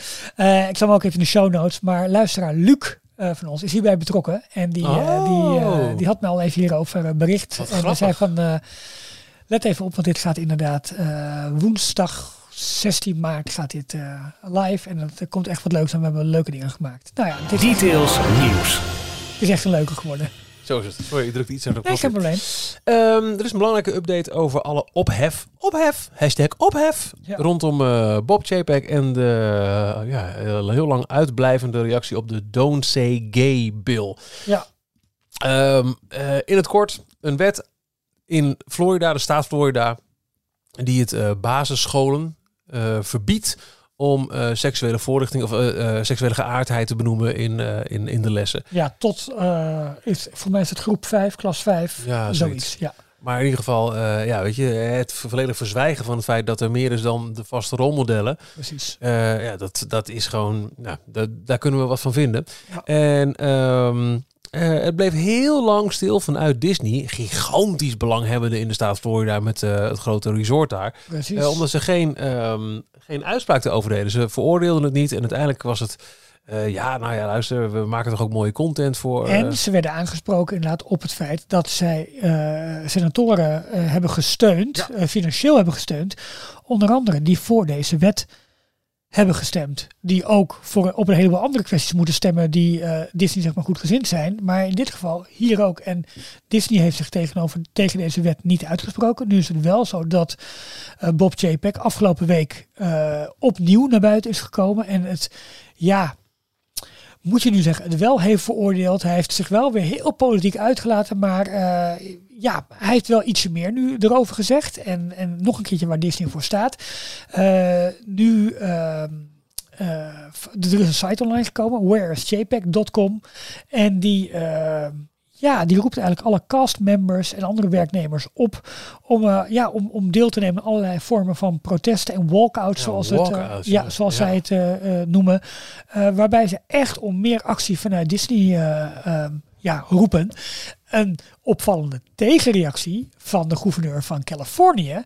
Ik zal hem ook even in de show notes. Maar luisteraar Luc van ons is hierbij betrokken. En die, eh, die, eh, Oh. die had me al even hierover eh, bericht. Wat en grappig. zei van, eh, let even op, want dit gaat inderdaad eh, woensdag 16 maart gaat dit eh, live. En dat er komt echt wat leuks aan. We hebben leuke dingen gemaakt. Nou ja, dit Details nieuws. is echt een leuke geworden. Zo is het. Sorry, ik drukte iets aan de Nee, geen probleem. Ehm, er is een belangrijke update over alle ophef. Ophef. Hashtag ophef. Ja. Rondom eh, Bob Chapek en de eh, ja, heel lang uitblijvende reactie op de Don't Say Gay bill. Ja. Ehm, eh, in het kort, een wet in Florida, de staat Florida, die het eh, basisscholen eh, verbiedt om eh, seksuele voorlichting of eh, eh, seksuele geaardheid te benoemen in, in, in de lessen. Ja, tot, is, voor mij is het groep 5, klas 5. Ja, zoiets. zoiets. Ja. Maar in ieder geval, ja, weet je, het volledig verzwijgen van het feit dat er meer is dan de vaste rolmodellen. Precies. ja, dat, dat is gewoon, nou, dat, daar kunnen we wat van vinden. Ja. En ehm, eh, het bleef heel lang stil vanuit Disney, gigantisch belanghebbende in de staat Florida met het grote resort daar. Precies. Omdat ze geen, ehm, geen uitspraak erover deden. Ze veroordeelden het niet en uiteindelijk was het, eh, ja, nou ja, luister, we maken toch ook mooie content voor. eh, En ze werden aangesproken inderdaad op het feit dat zij eh, senatoren hebben gesteund, Ja. financieel hebben gesteund. Onder andere die voor deze wet hebben gestemd. Die ook voor, op een heleboel andere kwesties moeten stemmen die eh, Disney zeg maar goed gezind zijn. Maar in dit geval hier ook. En Disney heeft zich tegenover, tegen deze wet niet uitgesproken. Nu is het wel zo dat eh, Bob Chapek afgelopen week eh, opnieuw naar buiten is gekomen. En het, ja, moet je nu zeggen, het wel heeft veroordeeld. Hij heeft zich wel weer heel politiek uitgelaten. Maar eh, ja, hij heeft wel ietsje meer nu erover gezegd. En, en nog een keertje waar Disney voor staat. Eh, nu, ehm, eh, er is een site online gekomen, whereisjpeg.com. En die, eh, ja, die roept eigenlijk alle castmembers en andere werknemers op om, eh, ja, om, om deel te nemen aan allerlei vormen van protesten en walkouts, Ja, zoals, het, eh, ja, zoals zij het eh, noemen. Waarbij ze echt om meer actie vanuit Disney eh, ehm, ja, roepen. Een opvallende tegenreactie van de gouverneur van Californië.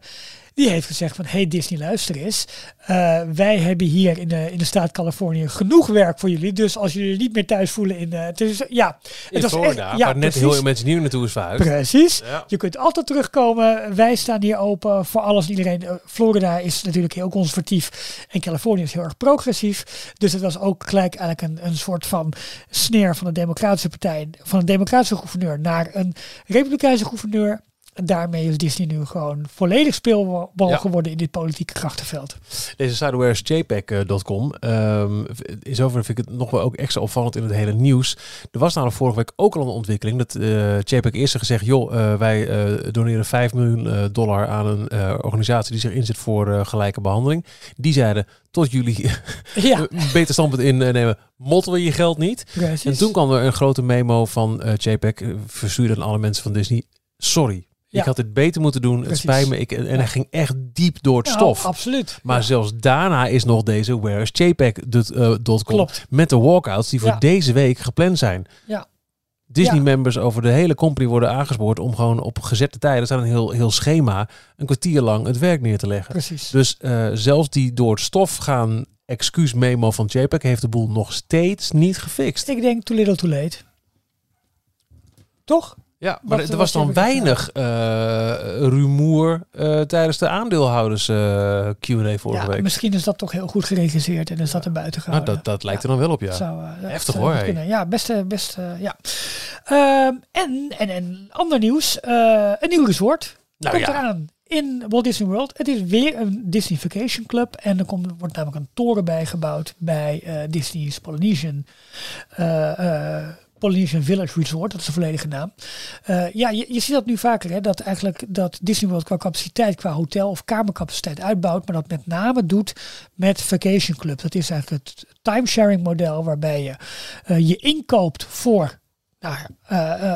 Die heeft gezegd van, hey Disney, luister eens. eh, wij hebben hier in de, in de staat Californië genoeg werk voor jullie. Dus als jullie niet meer thuis voelen in... het is, ja, in was echt- Florida, ja, waar net precies. heel veel mensen nieuw naartoe is verhuisd. Precies. Ja. Je kunt altijd terugkomen. Wij staan hier open voor alles en iedereen. Eh, Florida is natuurlijk heel conservatief en Californië is heel erg progressief. Dus het was ook gelijk eigenlijk een, een soort van sneer van de Democratische Partij, van een Democratische gouverneur naar een Republikeinse gouverneur. Daarmee is Disney nu gewoon volledig speelbal Ja. geworden in dit politieke krachtenveld. Deze is jpeg.com. Ehm in zoverre vind ik het nog wel ook extra opvallend in het hele nieuws. Er was namelijk vorige week ook al een ontwikkeling dat eh JPEG eerst gezegd, joh, eh, wij eh, doneren 5 miljoen dollar aan een organisatie die zich inzet voor gelijke behandeling. Die zeiden, tot jullie <laughs> Ja, beter standpunt innemen, motten we je geld niet. precies. En toen kwam er een grote memo van JPEG, verstuurde aan alle mensen van Disney, sorry. Ik had dit beter moeten doen. Precies. Het spijt me. Ik, en hij ging echt diep door het stof. absoluut. Maar zelfs daarna is nog deze whereisjpeg.com Klopt. met de walkouts die voor deze week gepland zijn. Ja. Disney-members over de hele company worden aangespoord om gewoon op gezette tijden, dat staat een heel, heel schema, een kwartier lang het werk neer te leggen. Precies. Dus eh, zelfs die door het stof gaan excuus-memo van JPEG heeft de boel nog steeds niet gefixt. Ik denk too little too late. Toch? Ja, maar er was dan weinig eh, rumoer eh, tijdens de aandeelhouders eh, Q&A vorige ja, week. misschien is dat toch heel goed geregisseerd en is dat er buiten Nou, gehouden. dat, dat lijkt er dan wel op, ja. Zou, Heftig, hoor, hey. Ja, best, best eh, ja. Ehm, en, en, en ander nieuws. een nieuw resort Nou komt ja. eraan in Walt Disney World. Het is weer een Disney Vacation Club. En er komt, wordt namelijk een toren bijgebouwd bij Disney's Polynesian Polynesian Village Resort, dat is de volledige naam. Eh, ja, je, je ziet dat nu vaker, hè, dat eigenlijk dat Disney World qua capaciteit, qua hotel of kamercapaciteit uitbouwt, maar dat met name doet met Vacation Club. Dat is eigenlijk het timesharing model waarbij je eh, je inkoopt voor nou, eh,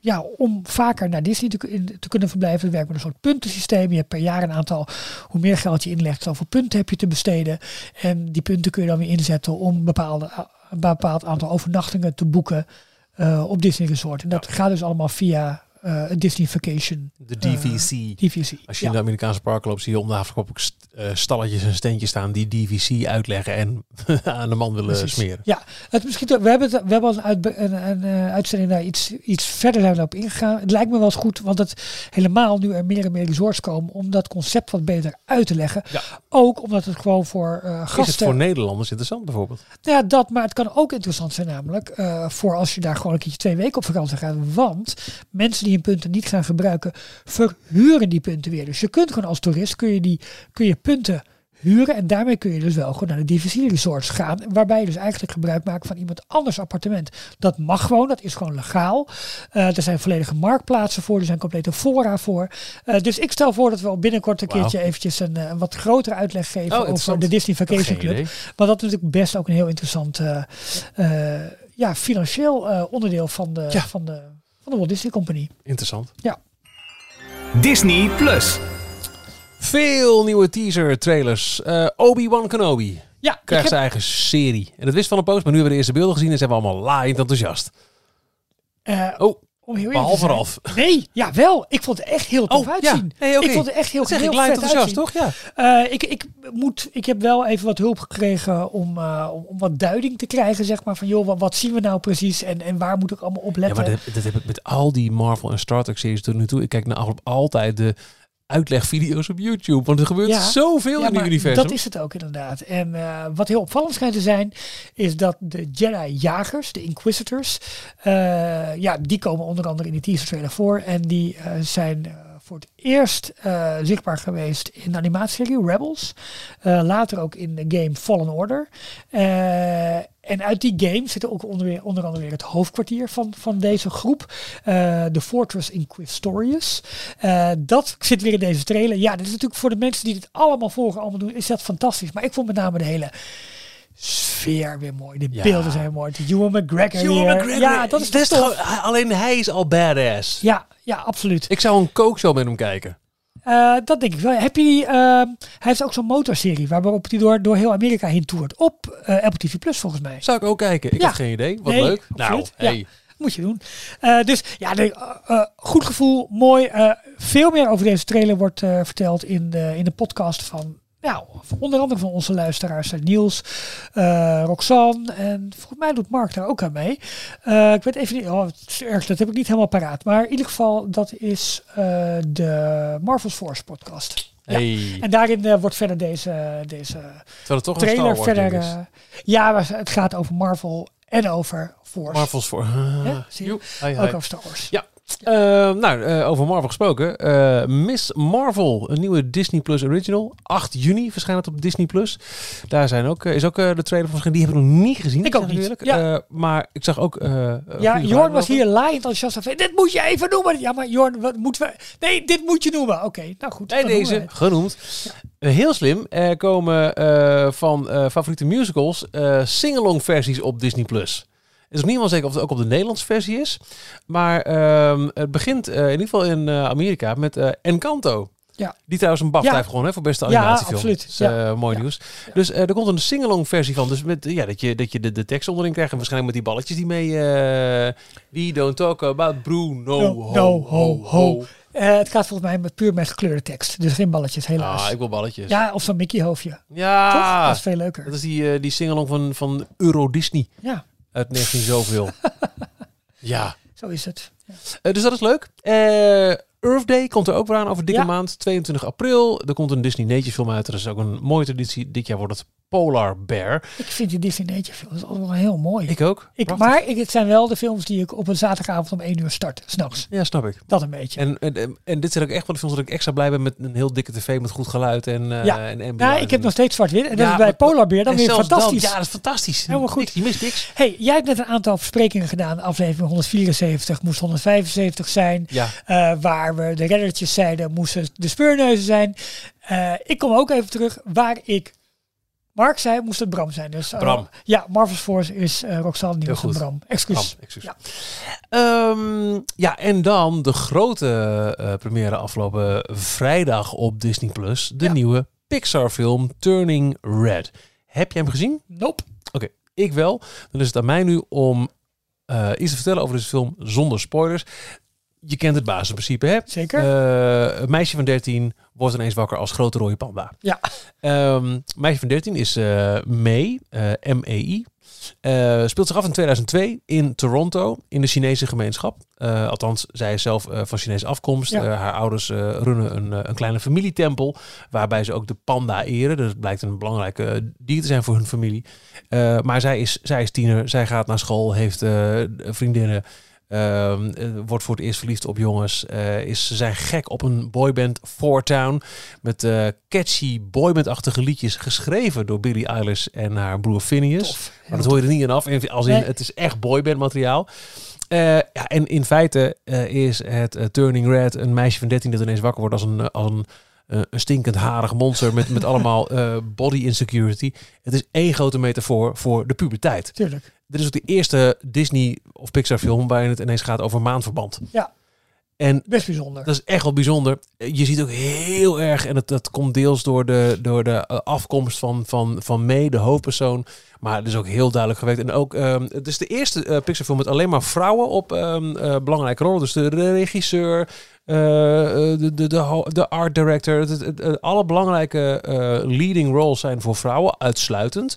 ja, om vaker naar Disney te kunnen verblijven. Het werkt met een soort puntensysteem. Je hebt per jaar een aantal, hoe meer geld je inlegt, zoveel punten heb je te besteden. En die punten kun je dan weer inzetten om bepaalde, een bepaald aantal overnachtingen te boeken eh, op Disney Resort. En dat gaat dus allemaal via eh, een Disney Vacation De DVC. DVC. Als je ja. in de Amerikaanse parken loopt, zie je om de havenklap ook st- eh, stalletjes en steentjes staan die DVC uitleggen en <laughs> aan de man willen Precies. smeren. Ja, het misschien we hebben, het, we hebben al een, uit, een, een eh, uitzending daar iets, iets verder zijn we daarop ingegaan. Het lijkt me wel eens goed, want het helemaal nu er meer en meer resorts komen om dat concept wat beter uit te leggen. Ja. Ook omdat het gewoon voor eh, Is gasten. het voor Nederlanders interessant bijvoorbeeld? Nou ja, dat, maar het kan ook interessant zijn namelijk eh, voor als je daar gewoon een keertje twee weken op vakantie gaat. Want mensen die hun punten niet gaan gebruiken, verhuren die punten weer. Dus je kunt gewoon als toerist, kun je, die, kun je punten huren en daarmee kun je dus wel gewoon naar de DVC resorts gaan. Waarbij je dus eigenlijk gebruik maakt van iemand anders appartement. Dat mag gewoon, dat is gewoon legaal. Eh, er zijn volledige marktplaatsen voor, er zijn complete fora voor. Eh, dus ik stel voor dat we binnenkort een keertje eventjes een, eh, een wat grotere uitleg geven over interessant. de Disney Vacation Club. Maar dat is natuurlijk best ook een heel interessant ja, financieel onderdeel van de, Ja. van, de, de Walt Disney Company. Interessant. Disney Plus. Veel nieuwe teaser trailers. Eh, Obi-Wan Kenobi Ja, ik krijgt heb, zijn eigen serie. En dat wist van een post, maar nu hebben we de eerste beelden gezien en zijn we allemaal laaiend enthousiast. eh, Oh, om heel behalve Ralf. Nee, ja wel. Ik vond het echt heel tof Oh, ja. uitzien. Ik vond het echt heel, Dat ik heel laaiend vet enthousiast, uitzien. toch? Ja. Eh, ik, ik, moet, ik heb wel even wat hulp gekregen om, eh, om, om wat duiding te krijgen, zeg maar. Van joh, wat, wat zien we nou precies en, en waar moet ik allemaal op Ja, letten? maar dat, dat heb ik met al die Marvel en Star Trek series tot nu toe. Ik kijk naar al- altijd de uitlegvideo's op YouTube. Want er gebeurt Ja. zoveel Ja, in die maar universum. Dat is het ook inderdaad. En eh, wat heel opvallend schijnt te zijn, is dat de Jedi-jagers, de Inquisitors, eh, ja, die komen onder andere in de teaser trailer voor. En die eh, zijn voor het eerst zichtbaar geweest in de animatieserie Rebels. Later ook in de game Fallen Order. En uit die game zit ook onder, onder andere weer het hoofdkwartier van, van deze groep. eh, de Fortress Inquisitorius. Eh, dat zit weer in deze trailer. Ja, dit is natuurlijk voor de mensen die dit allemaal volgen, allemaal doen, is dat fantastisch. Maar ik vond met name de hele sfeer weer mooi. De Ja. beelden zijn mooi. De Ewan McGregor Ewan weer. McGregor, Ja, dat is gewoon- Alleen hij is al badass. Ja, ja, absoluut. Ik zou een kookshow met hem kijken. Eh, dat denk ik wel. Heb je die, ehm, hij heeft ook zo'n motorserie waarop hij door, door heel Amerika heen toert. Op eh, Apple TV Plus volgens mij. Zou ik ook kijken. Ik Ja. heb geen idee. Wat Nee, leuk. Nou. Ja. hey. Moet je doen. Eh, dus ja, goed gevoel, mooi. Veel meer over deze trailer wordt verteld in de, in de podcast van, nou, onder andere van onze luisteraars. eh, Niels, eh, Roxanne en volgens mij doet Mark daar ook aan mee. Eh, ik weet even niet, oh, het is erg, dat heb ik niet helemaal paraat. Maar in ieder geval, dat is de Marvel's Force podcast. Ja. En daarin wordt verder deze, deze toch een trailer Star Wars verder. ja, maar het gaat over Marvel en over Force. Marvel's voor. Ja, zie je? Joep. Hi, hi. Ook over Star Wars. Ja. Eh, nou, eh, over Marvel gesproken. Eh, Miss Marvel, een nieuwe Disney Plus original. 8 juni verschijnt het op Disney Plus. Daar zijn ook, eh, is ook de trailer van verschenen. Die heb ik nog niet gezien. Ik ook niet. Ja. Maar ik zag ook. Ja, Jorn was hier laaiend enthousiast over. Dit moet je even noemen. Ja, maar Jorn, wat moeten we... Nee, dit moet je noemen. Oké, nou goed. Noemen deze we genoemd. Heel slim. Er komen van favoriete musicals sing-along versies op Disney Plus. Het is nog niet helemaal zeker of het ook op de Nederlandse versie is. Maar ehm, het begint eh, in ieder geval in eh, Amerika met eh, Encanto. Ja. Die trouwens een BAFTA Ja. heeft gewonnen hè, voor beste Ja, animatiefilm. absoluut. Is, Ja. mooi Ja. nieuws. Dus er komt een sing-along versie van. Dus met, ja, dat je, dat je de, de tekst onderin krijgt. En waarschijnlijk met die balletjes die mee... We don't talk about Bruno. No, no, ho, ho. Eh, het gaat volgens mij met puur met gekleurde tekst. Dus geen balletjes, helaas. Ah, ik wil balletjes. Ja, of zo'n Mickey hoofdje. Ja. Toch? Dat is veel leuker. Dat is die, die singalong van, van Euro Disney Ja, uit 19 zoveel. <laughs> ja, zo is het. Eh, dus dat is leuk. Eh Earth Day komt er ook weer aan over dikke Ja. maand. 22 april. Er komt een Disney Nature film uit. Er is ook een mooie traditie. Dit jaar wordt het Polar Bear. Ik vind die Disney Nature films wel heel mooi. Ik ook. Ik, maar ik, het zijn wel de films die ik op een zaterdagavond om 1 uur start. S'nachts. Ja, snap ik. Dat een beetje. En, en, en dit zijn ook echt wel de films dat ik extra blij ben met een heel dikke tv met goed geluid en eh Ja. en ja, ik heb nog steeds zwart-wit. En dat Ja, is bij Polar Bear dan weer fantastisch. Dat, ja, dat is fantastisch. Helemaal goed. Niks, je mist niks. Hey, jij hebt net een aantal besprekingen gedaan. Aflevering 174 moest 175 zijn. Ja, Eh, waar we de reddertjes zeiden, moesten de speurneuzen zijn. Eh, ik kom ook even terug. Waar ik Mark zei, moest het Bram zijn. Dus, eh, ja, Marvel's Force is Roxanne Niels en. Bram. Excuus. Ja. Ehm, ja, en dan de grote eh première afgelopen vrijdag op Disney Plus. De Ja. nieuwe Pixar film Turning Red. Heb jij hem gezien? Nope. Ik wel. Dan is het aan mij nu om eh iets te vertellen over deze film zonder spoilers. Je kent het basisprincipe, hè? Zeker. Eh, een meisje van 13 wordt ineens wakker als grote rode panda. Ja. Ehm, meisje van 13 is eh Mei, eh, M-E-I. Eh, speelt zich af in 2002 in Toronto, in de Chinese gemeenschap. Althans, zij is zelf van Chinese afkomst. Ja. Haar ouders runnen een, een kleine familietempel, waarbij ze ook de panda eren. Dus het blijkt een belangrijke dier te zijn voor hun familie. Maar zij is, zij is tiener, zij gaat naar school, heeft vriendinnen. Ehm, eh, wordt voor het eerst verliefd op jongens. eh, is, ze zijn gek op een boyband Four Town. Met eh, catchy boyband-achtige liedjes. Geschreven door Billie Eilish en haar broer Phineas. Tof. Maar dat hoor je er niet in af. Als in, Nee. het is echt boyband materiaal. Eh, ja, en in feite eh, is het Turning Red een meisje van 13 dat ineens wakker wordt als een, als een, een stinkend harig monster met, met allemaal eh, body insecurity. Het is één grote metafoor voor de puberteit. Tuurlijk. Dit is ook de eerste Disney of Pixar film waarin het ineens gaat over maanverband. Ja. En Best bijzonder. dat is echt wel bijzonder. Je ziet ook heel erg, en dat, dat komt deels door de, door de eh, afkomst van, van, van May, de hoofdpersoon. Maar het is ook heel duidelijk gewerkt. En ook, ehm, het is de eerste eh Pixar-film met alleen maar vrouwen op ehm, eh, belangrijke rollen. Dus de regisseur, eh, de, de, de, de art director. Het- alle belangrijke leading roles zijn voor vrouwen, uitsluitend.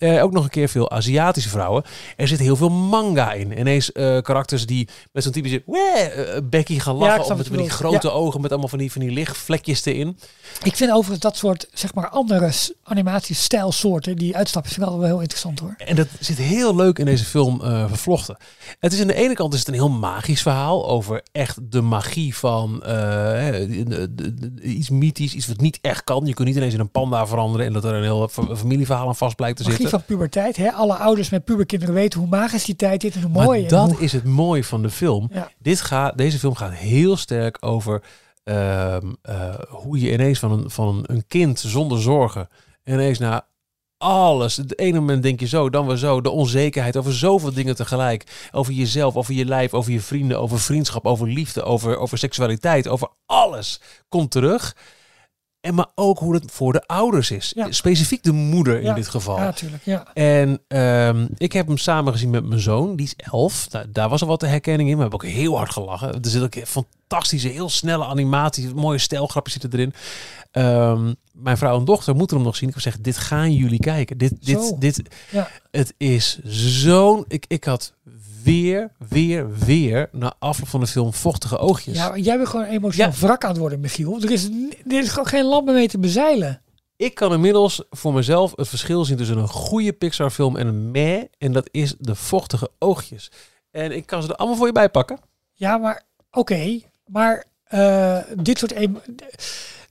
Ook nog een keer veel Aziatische vrouwen. Er zit heel veel manga in. Ineens karakters die met zo'n typische "Wee", Becky gaan lachen. of met, met die grote ogen met allemaal van die, van die lichtvlekjes erin. Ik vind overigens dat soort, zeg maar, andere animatiestijlsoorten, die uitstappen, vind ik altijd wel heel interessant hoor. En dat zit heel leuk in deze film eh, vervlochten. Het is aan de ene kant is het een heel magisch verhaal over echt de magie van eh, iets mythisch, iets wat niet echt kan. Je kunt niet ineens in een panda veranderen en dat er een heel fa- familieverhaal aan vast blijkt te Magie zitten. van puberteit, hè? alle ouders met puberkinderen weten hoe magisch die tijd is en hoe mooi. Maar dat hoe- is het mooie van de film. Ja. Dit gaat, deze film gaat heel sterk over ehm, eh, hoe je ineens van een, van een kind zonder zorgen ineens naar alles. Het ene moment denk je zo, dan weer zo. De onzekerheid over zoveel dingen tegelijk. Over jezelf, over je lijf, over je vrienden, over vriendschap, over liefde, over, over seksualiteit, over alles komt terug. En maar ook hoe het voor de ouders is. Ja. Specifiek de moeder in dit geval. Ja, natuurlijk. Ja. En ehm, ik heb hem samen gezien met mijn zoon, die is elf. Nou, daar was er wat herkenning in. We hebben ook heel hard gelachen. Er zit ook fantastische, heel snelle animatie, mooie stijlgrapjes zitten erin. Ehm, mijn vrouw en dochter moeten hem nog zien. Ik heb gezegd, dit gaan jullie kijken. Dit, dit, Zo. dit, Ja. het is zo'n... Ik, ik had weer, weer, weer na afloop van de film vochtige oogjes. ja, jij bent gewoon emotioneel Ja. wrak aan het worden, Michiel. Er is, er is gewoon geen meer mee te bezeilen. Ik kan inmiddels voor mezelf het verschil zien tussen een goede Pixar film en een meh. En dat is de vochtige oogjes. En ik kan ze er allemaal voor je bij pakken. Ja, maar oké. maar eh, dit soort...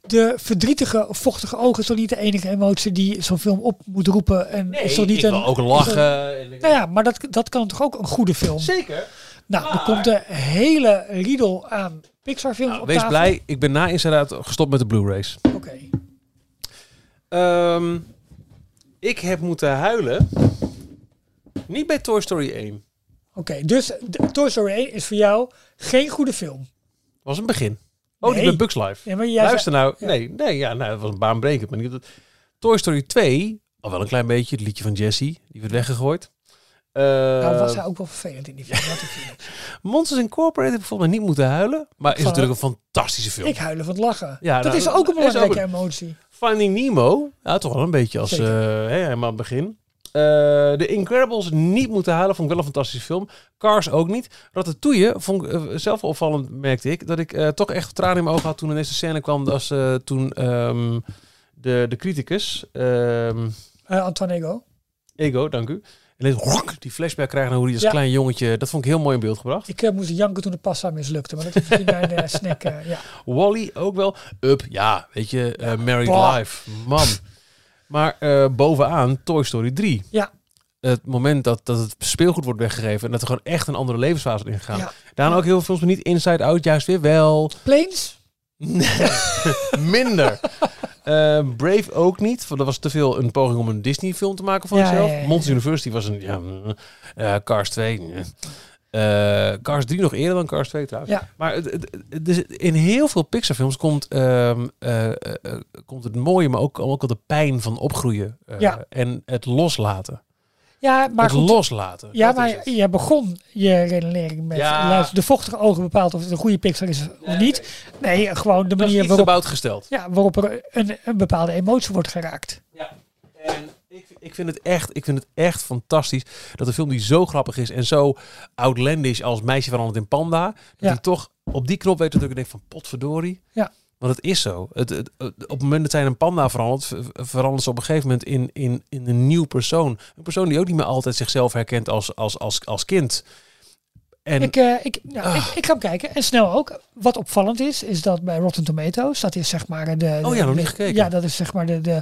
De verdrietige, vochtige ogen is toch niet de enige emotie die zo'n film op moet roepen? En is toch niet ik een, wil ook lachen. Nou ja, maar dat, dat kan toch ook een goede film? Zeker. Nou, er komt een hele riedel aan Pixar-films Nou, op wees tafel. blij, ik ben na inderdaad gestopt met de Blu-rays. Oké. Ehm, ik heb moeten huilen. Niet bij Toy Story 1. Oké, dus Toy Story 1 is voor jou geen goede film. was een begin. Oh, die bij Bugs Life. Ja, maar jij Luister nou. ja. Nee, nee ja, nou, dat was een baanbrekend. Maar niet Toy Story 2, al wel een klein beetje. Het liedje van Jessie, die werd weggegooid. Eh, nou, was hij ook wel vervelend in die film. <laughs> Monsters Incorporated mij niet moeten huilen. Maar is Van- natuurlijk een fantastische film. Ik huilen van het lachen. Ja, dat nou, is ook een ook belangrijke een- emotie. Finding Nemo, ja, toch wel een beetje als eh, helemaal aan het begin. Eh The Incredibles niet moeten huilen, vond ik wel een fantastische film. Cars ook niet. Ratatouille vond ik eh, zelf opvallend, merkte ik. Dat ik eh, toch echt tranen in mijn ogen had toen ineens de scène kwam. Als eh, toen ehm, de, de criticus, Eh Antoine Ego. Ego, dank u. En ineens, die flashback krijgt naar hoe hij als Ja. klein jongetje... Dat vond ik heel mooi in beeld gebracht. Ik moest janken toen de pasta mislukte. Maar dat is misschien mijn eh, snack. ja. <laughs> Wally ook wel. Up, ja, weet je, Married Bah. Life, man. Maar eh, bovenaan Toy Story 3. Ja. Het moment dat, dat het speelgoed wordt weggegeven en dat er gewoon echt een andere levensfase in gaat. Ja. Daarna ook heel veel niet Inside Out, juist weer wel. Planes? Nee, <laughs> minder. Eh, Brave ook niet, want dat was te veel een poging om een Disney film te maken van Ja. Monsters University was een, ja, eh, Cars 2. Eh, Cars 3 nog eerder dan Cars 2 trouwens. Ja. Maar dus in heel veel Pixar films komt, ehm, eh, eh, komt het mooie, maar ook, ook al de pijn van opgroeien. Ja. En het loslaten. Ja, maar het goed. loslaten. Ja, maar je begon je redenering met Ja. de vochtige ogen bepaalt of het een goede Pixar is of niet. Nee, gewoon de manier waarop, gesteld. ja, waarop er een, een bepaalde emotie wordt geraakt. Ja. En ik, vind het echt, ik vind het echt fantastisch dat een film die zo grappig is en zo outlandish als Meisje veranderd in Panda, dat Ja. hij toch op die knop weet dat ik denk van potverdorie. Ja. Want het is zo. Het, op het moment dat zij een panda verandert, ver- verandert ze op een gegeven moment in, in, in een nieuw persoon. Een persoon die ook niet meer altijd zichzelf herkent als, als, als, als kind. En Ik, eh, ik, nou, ik, ik ga hem kijken. En snel ook. Wat opvallend is, is dat bij Rotten Tomatoes, dat is zeg maar de... de Oh ja, nog niet gekeken. Ja, dat is zeg maar de, de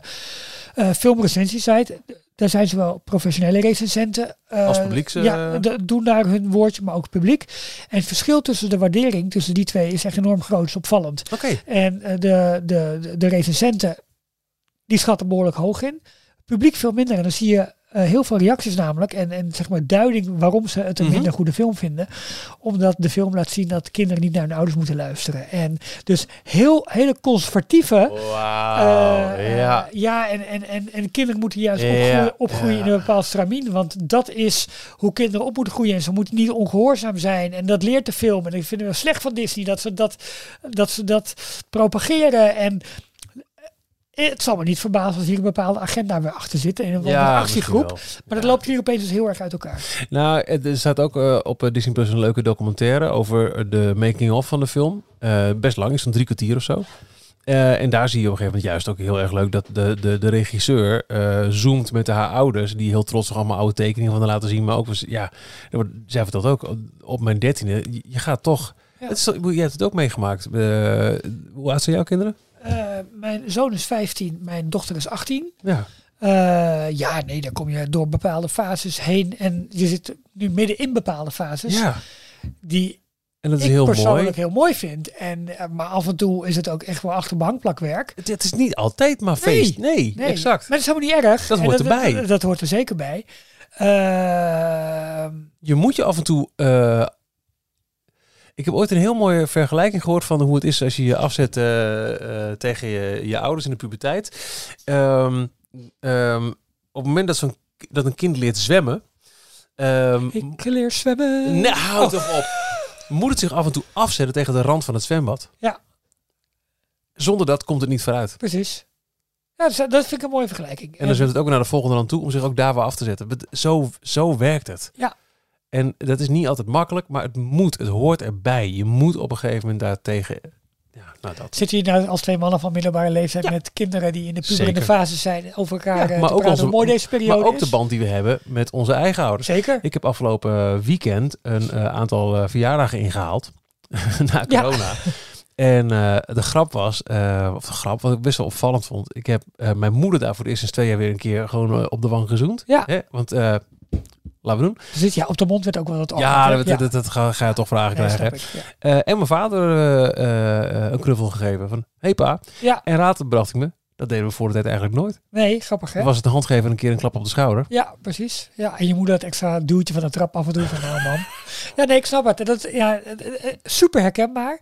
eh filmrecensiesite. Daar zijn zowel professionele recensenten eh, Als publieks, eh, ja, de- doen daar hun woordje, maar ook publiek. En het verschil tussen de waardering tussen die twee is echt enorm groot, is opvallend. oké. En de, de, de, de recensenten, die schatten behoorlijk hoog in. Publiek veel minder. En dan zie je heel veel reacties namelijk. En, en zeg maar duiding waarom ze het een Mhm. minder goede film vinden. Omdat de film laat zien dat kinderen niet naar hun ouders moeten luisteren. En dus heel, hele conservatieve... Wauw. eh, ja. eh, ja, en, en, en, en kinderen moeten juist opgroeien, opgroeien ja. in een bepaald stramien. Want dat is hoe kinderen op moeten groeien. En ze moeten niet ongehoorzaam zijn. En dat leert de film. En ik vind het wel slecht van Disney dat ze dat, dat, ze dat propageren. En eh, het zal me niet verbazen als hier een bepaalde agenda weer achter zit. En een Ja, actiegroep. Maar dat loopt hier opeens dus heel erg uit elkaar. Nou, er staat ook eh, op eh, Disney Plus een leuke documentaire over de making-of van de film. Eh, best lang, is van drie kwartier of zo. Eh, en daar zie je op een gegeven moment juist ook heel erg leuk dat de, de, de regisseur eh, zoomt met haar ouders, die heel trots nog allemaal oude tekeningen van haar laten zien. Maar ook, ja, zij vertelt ook, op mijn dertiende, je, gaat toch... Ja. Het is, je hebt het ook meegemaakt. Eh, hoe oud zijn jouw kinderen? Eh, mijn zoon is 15, mijn dochter is 18. Ja. Eh, ja, nee, daar kom je door bepaalde fases heen. En je zit nu midden in bepaalde fases. ja. Die En dat is ik heel persoonlijk mooi. heel mooi vind. En, eh, maar af en toe is het ook echt wel achterbankplakwerk. Het, het is niet altijd maar feest. Nee, Nee, exact. Maar dat is helemaal niet erg. Dat En hoort erbij. Dat, dat hoort er zeker bij. Ehm, je moet je af en toe. Ik heb ooit een heel mooie vergelijking gehoord van hoe het is als je je afzet eh, eh, tegen je, je ouders in de puberteit. Ehm, ehm, op het moment dat, zo'n, dat een kind leert zwemmen. ehm, ik leer zwemmen. houd Oh. toch op. Moet het zich af en toe afzetten tegen de rand van het zwembad. Ja. Zonder dat komt het niet vooruit. Precies. Ja, dat, is- dat vind ik een mooie vergelijking. En dan zwemt het ook naar de volgende rand toe om zich ook daar weer af te zetten. Zo, zo werkt het. Ja. En dat is niet altijd makkelijk, maar het moet. Het hoort erbij. Je moet op een gegeven moment daartegen... Ja, nou dat. Zit hier nou als twee mannen van middelbare leeftijd Ja. met kinderen die in de puberende fase zijn over elkaar Ja, eh, maar te ook praten, onze- mooi deze periode Maar ook de band die we hebben met onze eigen ouders. Zeker. Ik heb afgelopen weekend een eh, aantal eh, verjaardagen ingehaald. <laughs> na Ja. corona. En eh, de grap was, eh, of de grap, wat ik best wel opvallend vond. Ik heb eh, mijn moeder daar voor de eerste twee jaar weer een keer gewoon eh, op de wang gezoend. Ja. Hè? Want, eh, laten we doen. Zit, ja, op de mond werd ook wel wat ja, anders, dat, hè? dat, dat ga, ga je toch vragen Nee, krijgen. ik, ja. Eh, en mijn vader eh, eh, een knuffel gegeven van, hey pa. Ja. En raad bracht ik me. Dat deden we voor de tijd eigenlijk nooit. Nee, grappig hè? Dan was het een hand geven en een keer een klap op de schouder. Ja, precies. Ja, en je moeder dat extra duwtje van de trap af en toe van nou man. Ja, nee, ik snap het. Dat, ja, eh, eh, super herkenbaar.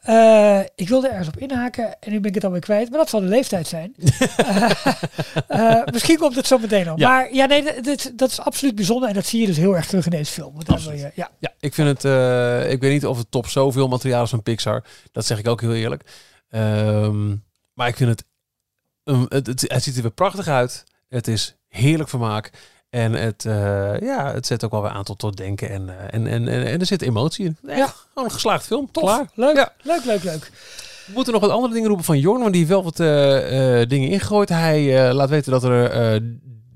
Eh, ik wilde ergens op inhaken en nu ben ik het alweer kwijt. Maar dat zal de leeftijd zijn. <laughs> Eh, eh, misschien komt het zo meteen al. Ja. Maar ja, nee, dat- dat, is absoluut bijzonder. En dat zie je dus heel erg terug in deze film. Je, ja, Ja, ik vind het. eh, ik weet niet of het top zoveel materiaal is van Pixar. Dat zeg ik ook heel eerlijk. Ehm, maar ik vind het, het, het. Het ziet er weer prachtig uit. Het is heerlijk vermaak. En het, eh, ja, het zet ook wel weer aan tot, tot denken. En, eh, en, en, en, en er zit emotie in. Echt, Ja. Gewoon een geslaagd film. tof. Klaar. Leuk, Ja. leuk, leuk, leuk. We moeten nog wat andere dingen roepen van Jorn. Want die heeft wel wat eh, dingen ingegooid. Hij laat weten dat er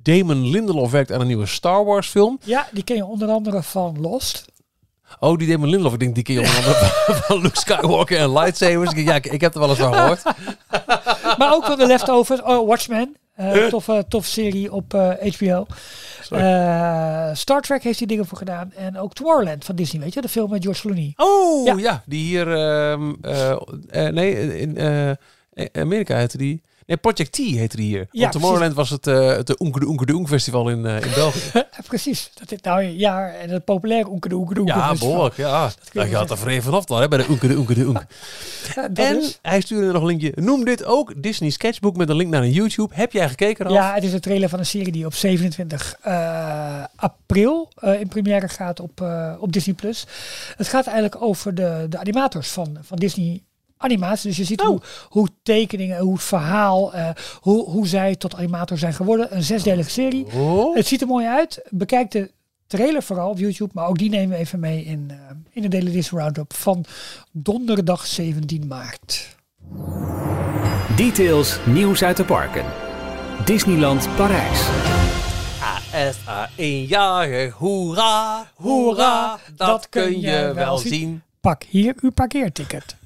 Damon Lindelof werkt aan een nieuwe Star Wars film. Ja, die ken je onder andere van Lost. Oh, die Damon Lindelof. Ik denk, die ken je onder andere <laughs> van Luke Skywalker en lightsabers. Ja, ik, ik heb er wel eens van gehoord. <laughs> <laughs> Maar ook van de Leftovers. Oh, Watchmen. Eh toffe, toffe serie op eh, HBO. Sorry. Eh, Star Trek heeft hij dingen voor gedaan. En ook Tomorrowland van Disney, weet je? De film met George Clooney. Oh, ja. Ja. die hier... ehm, eh, eh, nee, in eh, Amerika heette die... Nee, Project T heette die hier. Ja, Want Tomorrowland was het, eh het Oenke de Oenke de Oenk festival in, eh, in <laughs> België. Precies. Dat is nou ja, en het populaire oenke de oenke de oenke ja, festival. behoorlijk. Ja. je had er vrij vanaf dan, hè, bij de Oenke de Oenke de Oenk. <laughs> Ja, dat En is. hij stuurde nog een linkje. Noem dit ook Disney Sketchbook met een link naar een YouTube. Heb jij gekeken, Ralf? Ja, het is een trailer van een serie die op 27 eh, april in première gaat op, op Disney+. Plus. Het gaat eigenlijk over de, de animators van, van Disney animatie. Dus je ziet Oh. hoe, hoe tekeningen, hoe het verhaal, eh, hoe, hoe zij tot animator zijn geworden. Een zesdelige serie. Oh. Het ziet er mooi uit. Bekijk de trailer vooral op YouTube. Maar ook die nemen we even mee in, eh, in de Daily Roundup van donderdag 17 maart. Details nieuws uit de parken. Disneyland Parijs. ASA eenjarig, hoera, hoera, dat kun je wel zien. Pak hier uw parkeerticket.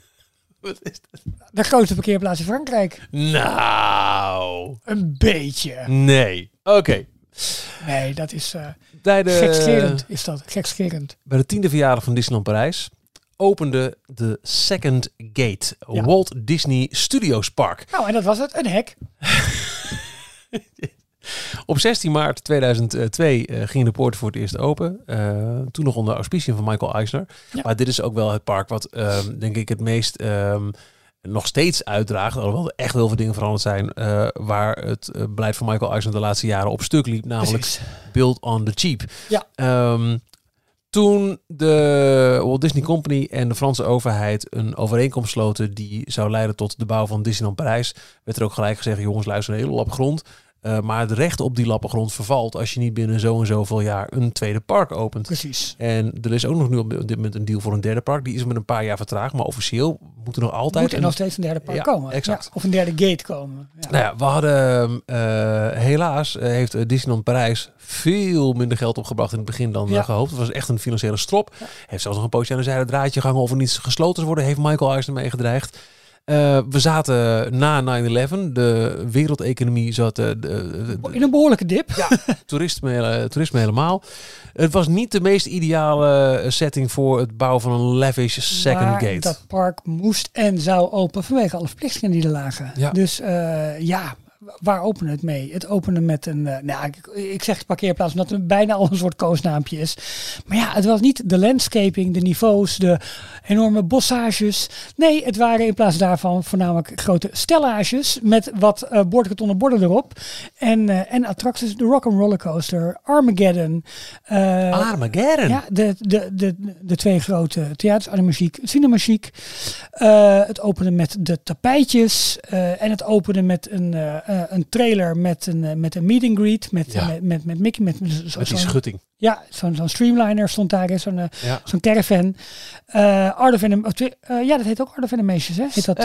<laughs> Wat is dat? De grootste parkeerplaats in Frankrijk. Nou, Een beetje. nee. Oké. Nee, dat is Bij de, gekscherend. Is dat gekscherend. bij de tiende verjaardag van Disneyland Parijs opende de Second Gate, Ja. Walt Disney Studios Park. Nou, en dat was het. Een hek. <laughs> Op 16 maart 2002 eh, ging de poort voor het eerst open. Eh, toen nog onder auspiciën van Michael Eisner. Ja. Maar dit is ook wel het park wat, ehm, denk ik, het meest ehm, nog steeds uitdraagt. Alhoewel er echt heel veel dingen veranderd zijn. eh, waar het eh, beleid van Michael Eisner de laatste jaren op stuk liep. Namelijk Precies. build on the cheap. Ja. Ehm, toen de Walt Disney Company en de Franse overheid een overeenkomst sloten die zou leiden tot de bouw van Disneyland Parijs, werd er ook gelijk gezegd, jongens, luister, een hele lap grond. Eh, maar het recht op die lappen grond vervalt als je niet binnen zo en zoveel jaar een tweede park opent. Precies. En er is ook nog nu op dit moment een deal voor een derde park. Die is met een paar jaar vertraagd, maar officieel moet er nog altijd Moet er een nog steeds een derde park Ja, komen. exact. Ja, of een derde gate komen. Ja. nou ja, we hadden eh, helaas eh, heeft Disneyland Parijs veel minder geld opgebracht in het begin dan Ja. gehoopt. Het was echt een financiële strop. Heeft zelfs nog een pootje aan de zijde draadje gehangen of er niet gesloten zou worden. Heeft Michael Eisner mee Eh, we zaten na 9-11. De wereldeconomie zat. eh, de, de- de- In een behoorlijke dip. ja, toerisme, hele- toerisme helemaal. Het was niet de meest ideale eh, setting voor het bouwen van een lavish second maar gate. dat park moest en zou open vanwege alle verplichtingen die er lagen. Ja. Dus eh, ja, waar openen het mee? Het openen met een, eh, nou, ik, ik zeg parkeerplaats omdat het bijna al een soort koosnaampje is. Maar ja, het was niet de landscaping, de niveaus, de enorme bossages. Nee, het waren in plaats daarvan voornamelijk grote stellages met wat eh boordkartonnen borden erop. En, eh, en attracties, de Rock'n'Roller Coaster, Armageddon. Armageddon. ja, de, de, de, de twee grote theaters, Animagiek, Cinemagiek. Het openen met de tapijtjes. en het openen met een, eh, een trailer met een, eh, met een meet and greet. Met, Ja. met, met, met Mickey. Met, met, zo- Met die schutting. ja, zo'n zo'n streamliner stond daar. Zo'n eh, Ja. zo'n caravan. Eh Art of Anim- eh, ja, dat heet ook Art of Animations, hè? Heet dat,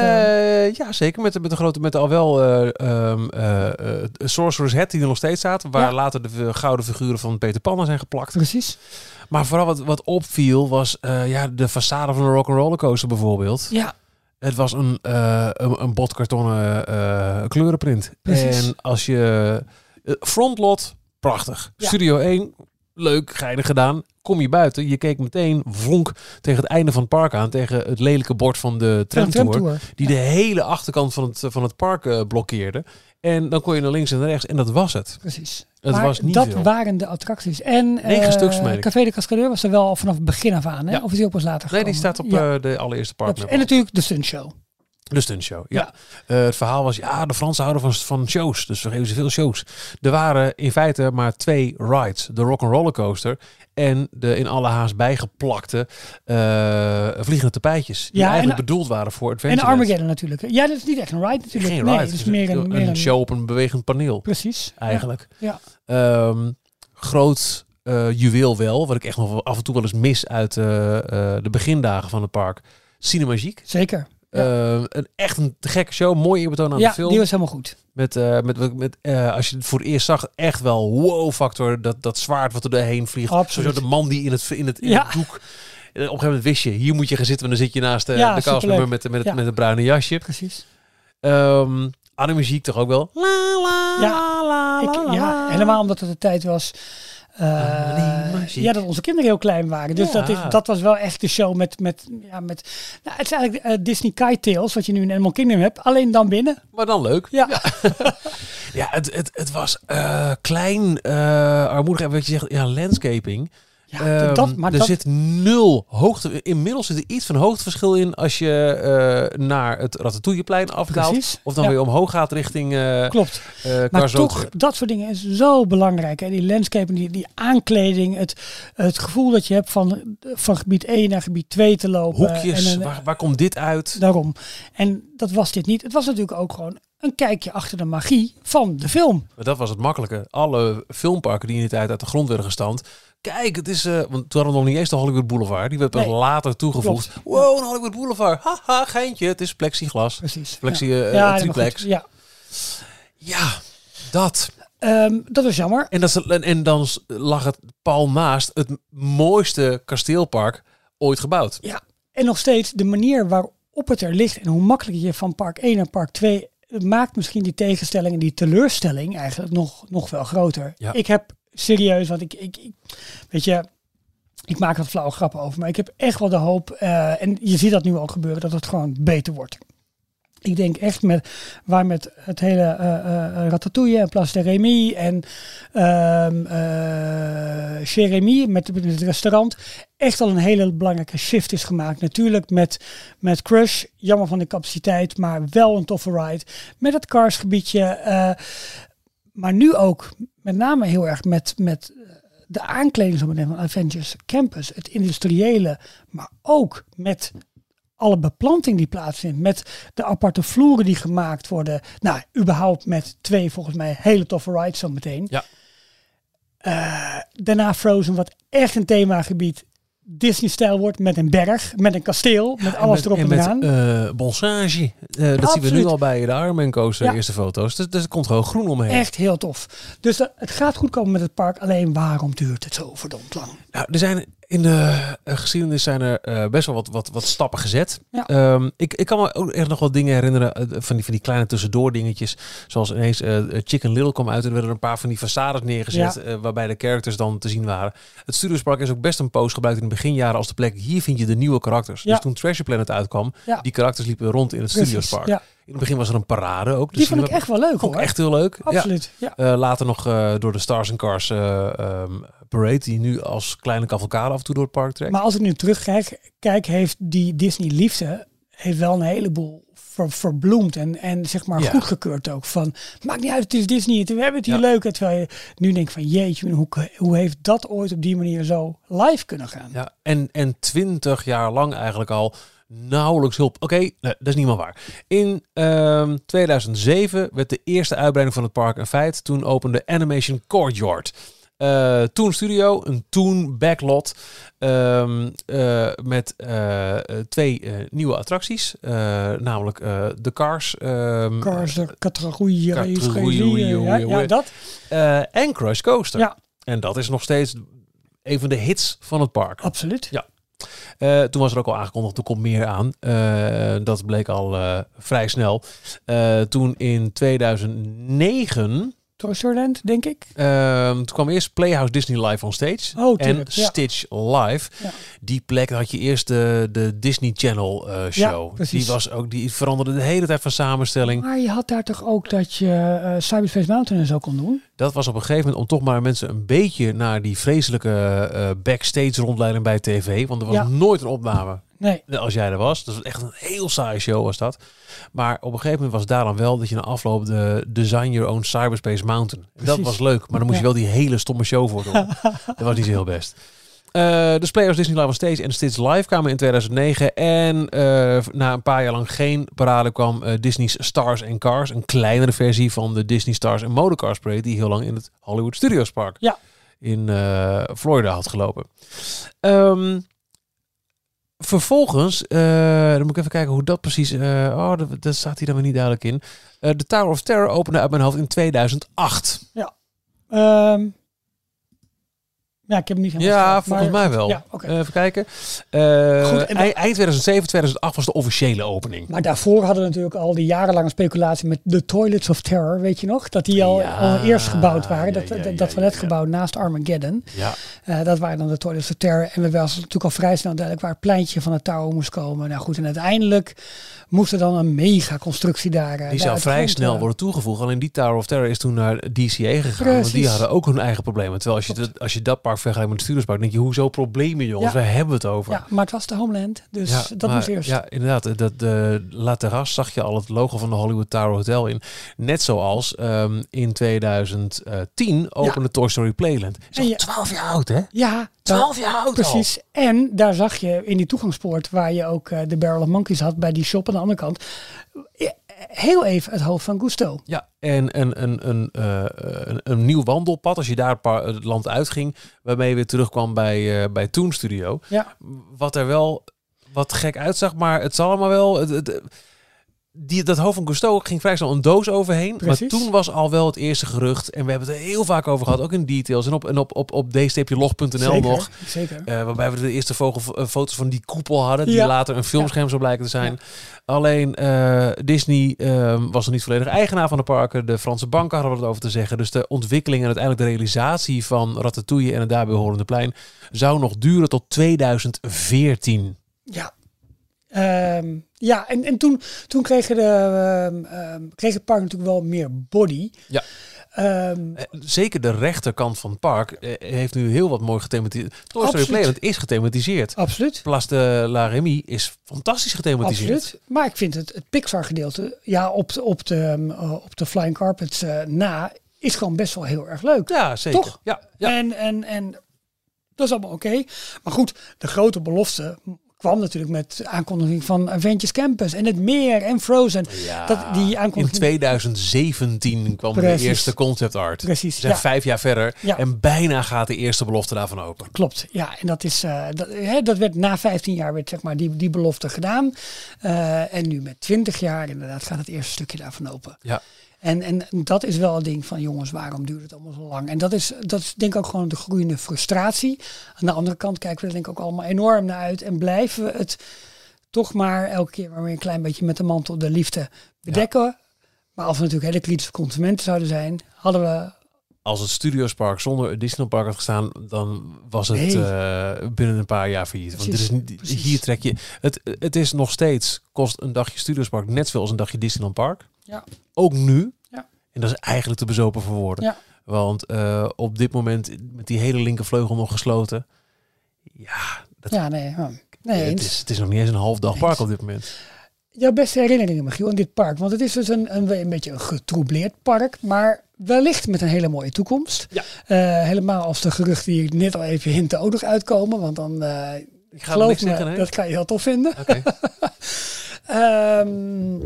ja, zeker. Met, de- met de grote, met de al wel eh, Sorcerer's Head die er nog steeds staat. Waar Ja. later de gouden figuren van Peter Pan zijn geplakt. precies. Maar vooral wat, wat opviel was ja, de façade van de Rock'n'Roller Coaster bijvoorbeeld. Ja, Het was een, eh een, een botkartonnen eh, kleurenprint. Precies. En als je... eh, frontlot, prachtig. Ja. Studio 1, leuk, geinig gedaan. Kom je buiten, je keek meteen vonk tegen het einde van het park aan. Tegen het lelijke bord van de tramtour. Die de hele achterkant van het, van het park blokkeerde. En dan kon je naar links en naar rechts. En dat was het. Precies. Het maar was niet dat veel. waren de attracties. En Negen eh, stuks, meen ik. Café de Cascadeur was er wel vanaf het begin af aan. Hè? Ja. Of is die ook pas later Nee, gekomen? die staat op Ja. eh, de allereerste park. En natuurlijk de stuntshow. De stuntshow, ja. Ja. Eh, het verhaal was, ja, de Fransen houden van, van shows. Dus we geven ze veel shows. Er waren in feite maar twee rides. De Rock'n'Roller Coaster en de in alle haast bijgeplakte eh, vliegende tapijtjes. Die Ja, eigenlijk en- bedoeld waren voor En Adventure Armageddon natuurlijk. Ja, dat is niet echt een ride natuurlijk. Geen nee, ride. het is meer een, een show op een bewegend paneel. Precies. Eigenlijk. Ja. Ehm, groot eh, juweel wel. Wat ik echt nog af en toe wel eens mis uit eh, de begindagen van het park. Cinemagiek. Zeker. Ja. Eh, een, echt een te gekke show. Mooi eerbetoon aan ja, de film. die was helemaal goed. Met, eh, met, met eh, als je het voor het eerst zag, echt wel wow-factor. Dat, dat zwaard wat er doorheen vliegt. Absoluut. De man die in het, in het, in Ja. het doek. Op een gegeven moment wist je, hier moet je gaan zitten. Want dan zit je naast Ja, de castmember met, met, het, Ja. met het bruine jasje. Precies. Ehm muziek toch ook wel. La, la, Ja, la, la, Ik, ja, helemaal omdat het de tijd was eh, ja, dat onze kinderen heel klein waren. Dus Ja. dat, is, dat was wel echt de show met, met, ja, met nou, het is eigenlijk eh, Disney Kite Tales, wat je nu in Animal Kingdom hebt, alleen dan binnen. Maar dan leuk. Ja, Ja, <laughs> het, het, het was eh, klein, armoedig. En wat je zegt, ja, landscaping. Ja Ehm, dat, maar er dat, zit nul hoogte. Inmiddels zit er iets van hoogteverschil in als je eh, naar het Ratatouilleplein afdaalt. Precies, Of dan ja. weer omhoog gaat richting eh klopt. eh Maar toch, dat soort dingen is zo belangrijk. Hè? Die landscaping, die, die aankleding, het, het gevoel dat je hebt van, van gebied 1 naar gebied 2 te lopen. Hoekjes, En een- waar, waar komt dit uit? Daarom. En dat was dit niet. Het was natuurlijk ook gewoon een kijkje achter de magie van de film. Maar dat was het makkelijke. Alle filmparken die in die tijd uit de grond werden gestampt. Kijk, het is... eh want toen hadden we nog niet eens de Hollywood Boulevard. Die werd pas Nee. later toegevoegd. Wow, een Hollywood Boulevard. Haha, geintje. Het is plexiglas. Precies. Flexi, ja. eh, Ja, helemaal triplex. Ja. Ja, dat. Ehm, dat was jammer. En, dat is, en, en dan lag het pal naast het mooiste kasteelpark ooit gebouwd. Ja. En nog steeds de manier waarop het er ligt en hoe makkelijk je van park 1 naar park 2 maakt misschien die tegenstelling en die teleurstelling eigenlijk nog, nog wel groter. Ja. Ik heb serieus, want ik, ik, ik weet je, ik maak wat flauwe grappen over, maar ik heb echt wel de hoop, eh, en je ziet dat nu al gebeuren, dat het gewoon beter wordt. Ik denk echt met waar met het hele eh, Ratatouille en Place de Rémy en ehm eh Chez Rémy met, met het restaurant echt al een hele belangrijke shift is gemaakt. Natuurlijk met, met Crush, jammer van de capaciteit, maar wel een toffe ride. Met het Cars gebiedje, maar nu ook met name heel erg met, met eh, de aankleding van Avengers Campus, het industriële, maar ook met alle beplanting die plaatsvindt, met de aparte vloeren die gemaakt worden. Nou, überhaupt met twee volgens mij hele toffe rides zo meteen. Ja. Eh, daarna Frozen, wat echt een themagebied Disney-stijl wordt met een berg, met een kasteel, met En alles erop en, met, eraan. eh, bonsage. Eh, dat zien we nu al bij de Ironman Coaster, Ja. eerste foto's. Dus, dus er komt gewoon groen omheen. Echt heel tof. Dus dat, het gaat goed komen met het park. Alleen waarom duurt het zo verdomd lang? Nou, er zijn in de eh, geschiedenis zijn er eh, best wel wat, wat, wat stappen gezet. Ja. Ehm, ik, ik kan me ook echt nog wat dingen herinneren eh, van die, van die kleine tussendoor dingetjes. Zoals ineens Chicken Little kwam uit en er werden er een paar van die façades neergezet Ja. waarbij de characters dan te zien waren. Het Studiospark is ook best een poos gebruikt in de beginjaren als de plek. Hier vind je de nieuwe karakters. Ja. Dus toen Treasure Planet uitkwam, die karakters liepen rond in het Precies, Studiospark. In het begin was er een parade ook. Dus die vond ik echt wel leuk vond hoor. echt heel leuk. Absoluut. Ja. Eh, later nog eh, door de Stars and Cars eh, ehm, Parade, die nu als kleine cavalcade af en toe door het park trekt. Maar als ik nu terugkijk, kijk, heeft die Disney liefde heeft wel een heleboel ver, verbloemd en, en zeg maar Ja. goedgekeurd ook. Van, maakt niet uit, het is Disney, het- we hebben het hier Ja. leuk. Terwijl je nu denkt van, jeetje, hoe, hoe heeft dat ooit op die manier zo live kunnen gaan? Ja, en, en 20 jaar lang eigenlijk al nauwelijks hulp. Oké, nee, dat is niet meer waar. In ehm, 2007 werd de eerste uitbreiding van het park een feit. Toen opende Animation Courtyard. Eh Toon Studio, een Toon backlot ehm, eh, met eh, twee nieuwe attracties. Namelijk de Cars. ehm, Cars, de Categorie, ja, ja, dat. en Crush Coaster. Ja. En dat is nog steeds een van de hits van het park. Absoluut. Ja. Eh, toen was er ook al aangekondigd, er komt meer aan. Eh, dat bleek al eh, vrij snel. Toen in 2009, Toy Story Land, denk ik. ehm, toen kwam eerst Playhouse Disney Live on Stage. Oh, en ja. Stitch Live. Ja. Die plek had je eerst de, de Disney Channel show. Ja, die, was ook, die veranderde de hele tijd van samenstelling. Maar je had daar toch ook dat je Cyberspace Mountain en zo kon doen? Dat was op een gegeven moment om toch maar mensen een beetje naar die vreselijke eh, backstage rondleiding bij tv. Want er was Ja. nooit een opname Nee. als jij er was. Dat was echt een heel saaie show was dat. Maar op een gegeven moment was daar dan wel dat je na afloop de Design Your Own Cyberspace Mountain. Dat was leuk, maar dan moest je wel die hele stomme show voor doen. <laughs> dat was niet zo heel best. Eh de Players Disney Live on Stage en Stitch Live kwamen in 2009. En eh, na een paar jaar lang geen parade kwam eh, Disney's Stars and Cars. Een kleinere versie van de Disney Stars and Motorcars Parade. Die heel lang in het Hollywood Studios Park Ja. in Florida had gelopen. Ehm, vervolgens, dan moet ik even kijken hoe dat precies... eh, oh, dat, dat staat hier dan weer niet duidelijk in. De Tower of Terror opende uit mijn hoofd in 2008. Ehm, Ja, ik heb hem niet helemaal Ja, volgens maar mij wel. Ja. Eh, even kijken. Eh, Goed, en dan- ei- eind 2007, 2008 was de officiële opening. Maar daarvoor hadden we natuurlijk al die jarenlange speculatie met de Toilets of Terror, weet je nog? Dat die al, Ja, al eerst gebouwd waren. dat ja, dat, toiletgebouw naast Armageddon. Ja, Eh, dat waren dan de Toilets of Terror. En we was natuurlijk al vrij snel duidelijk waar het pleintje van het tower moest komen. Nou goed, en uiteindelijk moest er dan een mega constructie daar. die daar zou de vrij grond, snel worden toegevoegd. Alleen die Tower of Terror is toen naar DCA gegaan. Want die hadden ook hun eigen problemen. Terwijl als je, dat, als je dat park vergelijkt met het Studiospark, denk je, hoezo problemen jongens? Ja. Waar hebben we het over? Ja, maar het was de Homeland, dus Ja, dat maar moest eerst. Ja, inderdaad. Dat, de La Terrasse zag je al het logo van de Hollywood Tower Hotel in. Net zoals ehm, in 2010 opende Toy Story Playland. Is je- 12 jaar oud, hè? Ja, 12 jaar oud al. Precies. En daar zag je in die toegangspoort waar je ook eh, de Barrel of Monkeys had bij die shop aan de andere kant. Eh, Heel even het hoofd van Gusto. Ja, en een, een, een, eh, een, een nieuw wandelpad als je daar pa- het land uitging, waarmee je weer terugkwam bij, eh bij Toon Studio. Ja. Wat er wel wat gek uitzag, maar het zal allemaal wel. Het, het- die, dat hoofd van Cousteau ging vrij snel een doos overheen. Precies. Maar toen was al wel het eerste gerucht. En we hebben het er heel vaak over gehad, ook in details. En op, en op, op, op d-log.nl nog. Zeker. Eh, waarbij we de eerste vogel, eh, foto's van die koepel hadden, die Ja. later een filmscherm zou blijken te zijn. Alleen eh, Disney ehm, was er niet volledig eigenaar van de parken. De Franse banken hadden wat over te zeggen. Dus de ontwikkeling en uiteindelijk de realisatie van Ratatouille en het daarbij horende plein zou nog duren tot 2014. Ja. Ehm, ja, en, en toen, toen kreeg, de, ehm, ehm, kreeg het park natuurlijk wel meer body. Ja. Eh, Zeker de rechterkant van het park eh, heeft nu heel wat mooi gethematiseerd. Toy Story. Playland is gethematiseerd. absoluut. Place de la Remy is fantastisch gethematiseerd. Absoluut. Maar ik vind het, het Pixar gedeelte, ja, op de, op de, eh, op de Flying Carpets na, is gewoon best wel heel erg leuk. Ja, zeker. Toch? Ja, ja. En, en, en dat is allemaal oké. Maar goed, de grote belofte kwam natuurlijk met de aankondiging van Avengers Campus en het meer en Frozen. Ja, Dat, die in aankondiging. 2017 kwam de eerste concept art. Precies, We zijn ja. vijf jaar verder Ja. en bijna gaat de eerste belofte daarvan open. Klopt, ja. En dat, is, eh, dat, hè, dat werd na 15 jaar werd, zeg maar, die, die belofte gedaan. Eh, en nu met 20 jaar inderdaad gaat het eerste stukje daarvan open. Ja. En, en dat is wel een ding van jongens, waarom duurt het allemaal zo lang? En dat is, dat is denk ik ook gewoon de groeiende frustratie. Aan de andere kant kijken we er denk ik ook allemaal enorm naar uit. En blijven we het toch maar elke keer maar weer een klein beetje met de mantel de liefde bedekken. Maar als we natuurlijk hele kritische consumenten zouden zijn, hadden we Als het Studiospark zonder het Disneyland had gestaan, dan was het Nee. eh, binnen een paar jaar failliet. Want dit Precies, is niet, precies. hier trek je... Het, het is nog steeds, kost een dagje Studiospark net zoveel als een dagje Disneyland Park. Ja. Ook nu. Ja. En dat is eigenlijk te bezopen voor woorden. Ja. Want eh, op dit moment, met die hele linkervleugel nog gesloten. Ja, dat, ja, nee, nee het, eens. is, het is nog niet eens een half dag park Eens. op dit moment. Jouw beste herinneringen, Michiel, aan dit park? Want het is dus een, een, een beetje een getroubleerd park, maar wellicht met een hele mooie toekomst. Ja. Eh, helemaal als de geruchten die ik net al even hinten ook nog uitkomen, want dan eh Ik ga geloof me, zeggen, dat kan je heel tof vinden. <laughs> Ehm,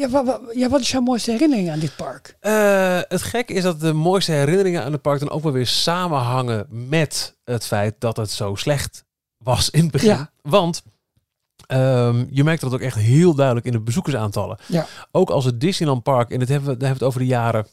ja, wat, wat, ja, wat is jouw mooiste herinnering aan dit park? Eh, het gekke is dat de mooiste herinneringen aan het park dan ook wel weer samenhangen met het feit dat het zo slecht was in het begin. Ja. Want ehm, je merkt dat ook echt heel duidelijk in de bezoekersaantallen. Ja. Ook als het Disneyland Park, en dit hebben we, daar hebben we het over de jaren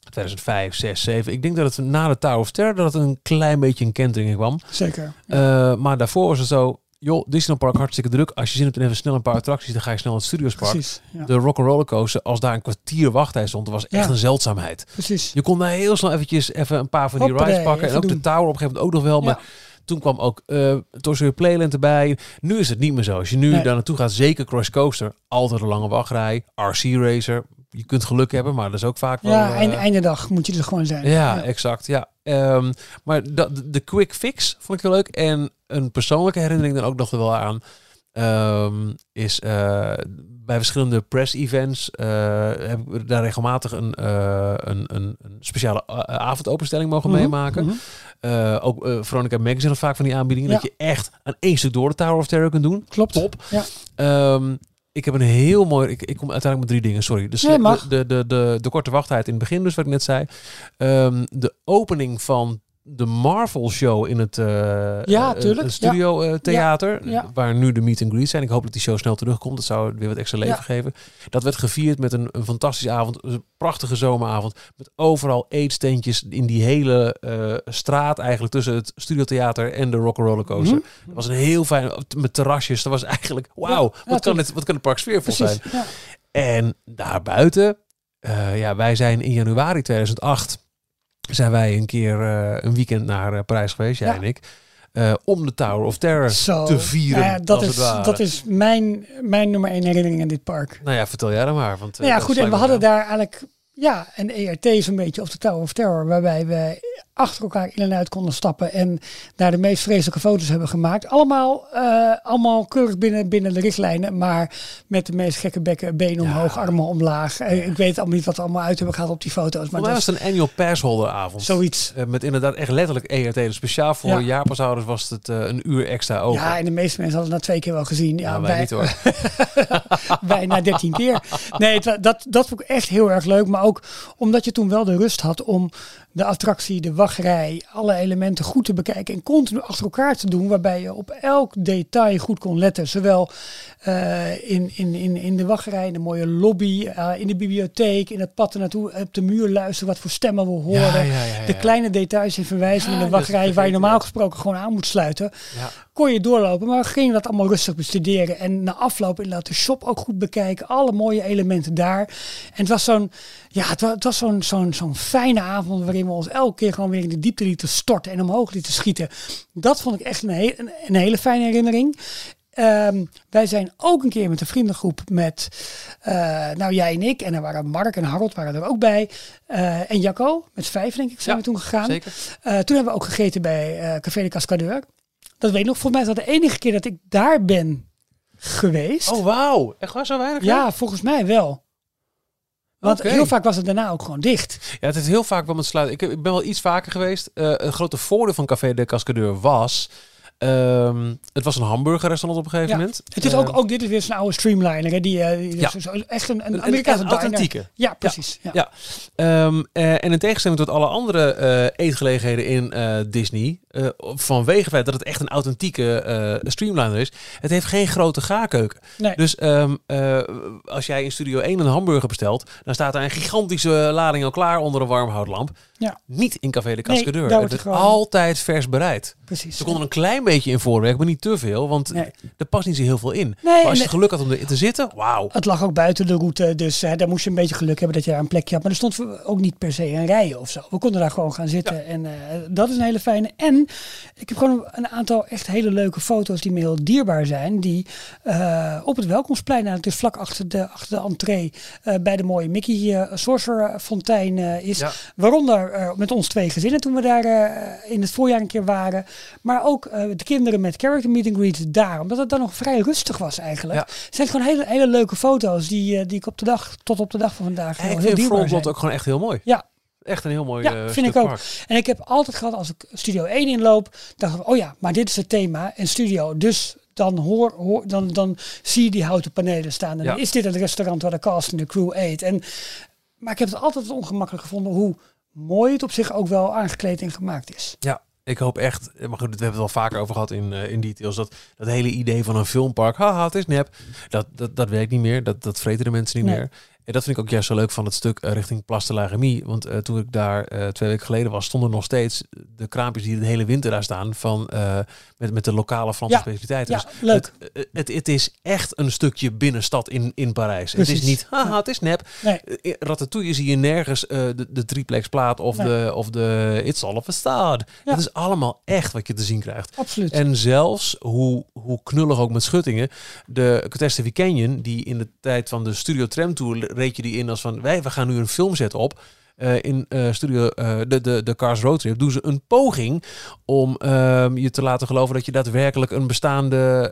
2005, 6, 7. Ik denk dat het na de Tower of Terror dat het een klein beetje een kentering kwam. Zeker. Eh, maar daarvoor was het zo, joh, Disneyland Park hartstikke druk. Als je zin hebt in even snel een paar attracties, dan ga je snel naar het Studiospark. Precies. Ja. De Rock'n'Roller Coaster, als daar een kwartier wachttijd stond, was echt Ja. een zeldzaamheid. Precies. Je kon daar heel snel eventjes even een paar van die rides pakken. En ook de. Tower op een gegeven moment ook nog wel. Maar toen kwam ook eh Toy Playland erbij. Nu is het niet meer zo. Als je nu Nee. daar naartoe gaat, zeker Cross Coaster, altijd een lange wachtrij. RC Racer, je kunt geluk hebben, maar dat is ook vaak wel... Ja, eh, einde, einde dag moet je er gewoon zijn. ja, exact. Ja. Ehm, maar dat, de quick fix vond ik heel leuk. En een persoonlijke herinnering dan ook nog wel aan. ehm, is eh, bij verschillende press events eh, heb ik daar regelmatig een, een, een, een speciale avondopenstelling mogen Mhm, meemaken. mhm. Ook eh, Veronica Magazine had vaak van die aanbiedingen. Ja. Dat je echt aan één stuk door de Tower of Terror kunt doen. Klopt. Top. Ja. Ehm, ik heb een heel mooi. Ik, ik kom uiteindelijk met drie dingen. Sorry. Dus Nee, mag. de, de, de, de, de korte wachttijd in het begin, dus wat ik net zei. Ehm, de opening van de Marvel show in het Ja, eh, studio eh, theater, Ja, waar nu de meet and greet zijn. Ik hoop dat die show snel terugkomt. Dat zou weer wat extra leven geven. Dat werd gevierd met een, een fantastische avond, een prachtige zomeravond, met overal eetsteentjes in die hele straat eigenlijk tussen het studiotheater en de Rock'n'Roller Coaster. Mhm. Dat was een heel fijn, met terrasjes. Dat was eigenlijk, wauw, wat, kan het, wat kan het park sfeervol zijn. En daarbuiten, ja, wij zijn in januari 2008, zijn wij een keer eh, een weekend naar eh, Parijs geweest, jij Ja. en ik, eh, om de Tower of Terror Zo. te vieren. Ja, dat, is, dat is mijn, mijn nummer één herinnering aan dit park. Nou ja, vertel jij dan maar. Want, Nou ja, goed. En we hadden daar eigenlijk ja, een ERT zo'n beetje op de Tower of Terror. Waarbij we achter elkaar in en uit konden stappen. En daar de meest vreselijke foto's hebben gemaakt. Allemaal, eh, allemaal keurig binnen, binnen de richtlijnen. Maar met de meest gekke bekken. Benen omhoog, armen omlaag. Eh, Ik weet allemaal niet wat er allemaal uit hebben gehad op die foto's. Maar dat was is een annual passholder avond. zoiets. Eh, met inderdaad echt letterlijk ERT. Dus speciaal voor Ja. jaarpashouders was het een uur extra open. Ja, en de meeste mensen hadden het na twee keer wel gezien. Ja, Nou, wij niet hoor. wij na 13 keer. Nee, wa- dat, dat vond ik echt heel erg leuk. Maar ook omdat je toen wel de rust had om de attractie, de wachtrij, alle elementen goed te bekijken. En continu achter elkaar te doen. Waarbij je op elk detail goed kon letten. Zowel eh, in, in, in, in de wachtrij, in de mooie lobby, eh, in de bibliotheek, in het pad ernaartoe. Op de muur luisteren wat voor stemmen we horen. Ja, ja, ja, ja. De kleine details en verwijzingen Ja, in de wachtrij waar je normaal gesproken gewoon aan moet sluiten Ja. kon je doorlopen, maar we gingen dat allemaal rustig bestuderen. En na afloop inderdaad de shop ook goed bekijken. Alle mooie elementen daar. En het was zo'n, ja, het was, het was zo'n, zo'n, zo'n fijne avond waarin we ons elke keer gewoon weer in de diepte lieten storten en omhoog lieten schieten. Dat vond ik echt een, een, een hele fijne herinnering. Ehm, wij zijn ook een keer met een vriendengroep met, eh, nou jij en ik, en er waren Mark en Harold waren er ook bij. Eh, en Jacco, met vijf denk ik, zijn Ja, we toen gegaan. Zeker. Eh, toen hebben we ook gegeten bij Café de Cascadeur. Dat weet ik nog. Volgens mij is dat de enige keer dat ik daar ben geweest. Oh, wauw. Echt waar zo weinig? ja, volgens mij wel. Want heel vaak was het daarna ook gewoon dicht. Ja, het is heel vaak wel met sluiten. Ik, ik ben wel iets vaker geweest. Eh een grote voordeel van Café de Cascadeur was... ehm, het was een hamburgerrestaurant op een gegeven Ja. moment. Het is ook, ook dit is weer zo'n oude streamliner. Hè? Die, eh, die Ja. zo- echt een, een Amerikaanse een authentieke. Ja, precies. Ja. Ja. Ehm, eh, en in tegenstelling tot alle andere eetgelegenheden in Disney, eh, vanwege het feit dat het echt een authentieke eh, streamliner is, het heeft geen grote gaarkeuken. Nee. Dus ehm, eh, als jij in Studio 1 een hamburger bestelt, dan staat er een gigantische lading al klaar onder een warmhoutlamp. Ja. Niet in Café de Cascadeur. het gewoon- altijd vers bereid. precies. Ze konden een klein beetje in voorwerk, maar niet te veel, want Nee. er past niet zo heel veel in. Nee, maar als je geluk had om erin te zitten, wauw. Het lag ook buiten de route, dus eh, daar moest je een beetje geluk hebben dat je daar een plekje had. Maar er stond ook niet per se een rijen of zo. We konden daar gewoon gaan zitten en dat is een hele fijne. En ik heb gewoon een aantal echt hele leuke foto's die me heel dierbaar zijn. Die eh, op het Welkomstplein, nou, het is vlak achter de, achter de entree, eh, bij de mooie Mickey uh, Sorcerer fontein eh, is. Ja. Waaronder eh, met ons twee gezinnen toen we daar eh, in het voorjaar een keer waren. Maar ook eh, de kinderen met character meet and greet daar. Omdat het dan nog vrij rustig was eigenlijk. Ja. Het zijn gewoon hele, hele leuke foto's die, eh, die ik op de dag, tot op de dag van vandaag heel, dierbaar ook gewoon echt heel mooi. Ja, Echt een heel mooi Ja, eh, vind ik ook. park. en ik heb altijd gehad als ik Studio 1 inloop, dacht ik, oh ja, maar dit is het thema en Studio. Dus dan, hoor, hoor, dan, dan zie je die houten panelen staan. En Ja. is dit het restaurant waar de cast en de crew eet. En, maar ik heb het altijd ongemakkelijk gevonden hoe mooi het op zich ook wel aangekleed en gemaakt is. Ja, ik hoop echt, maar goed, we hebben het wel vaker over gehad in, eh, in details, dat dat hele idee van een filmpark, haha, het is nep, dat, dat, dat werkt niet meer, dat, dat vreten de mensen niet Nee. meer. En dat vind ik ook juist zo leuk van het stuk eh, richting Place de la Remie, want eh, toen ik daar eh, twee weken geleden was, stonden nog steeds de kraampjes die de hele winter daar staan, van, met, met de lokale Franse Ja. specialiteiten. Ja, Dus leuk. Het, het, het is echt een stukje binnenstad in, in Parijs. Het Precies. is niet, haha, het is nep. Nee. Ratatouille zie je nergens de, de triplex plaat of, Nee. de, of de It's All a Facade. Ja. Het is allemaal echt wat je te zien krijgt. Absoluut. En zelfs, hoe, hoe knullig ook met schuttingen, de Catastrophe Canyon, die in de tijd van de Studio Tram Tour reed je die in als van, wij we gaan nu een filmset op. Eh, in eh, studio eh, de, de, de Cars Road Trip doen ze een poging om ehm, je te laten geloven dat je daadwerkelijk een bestaande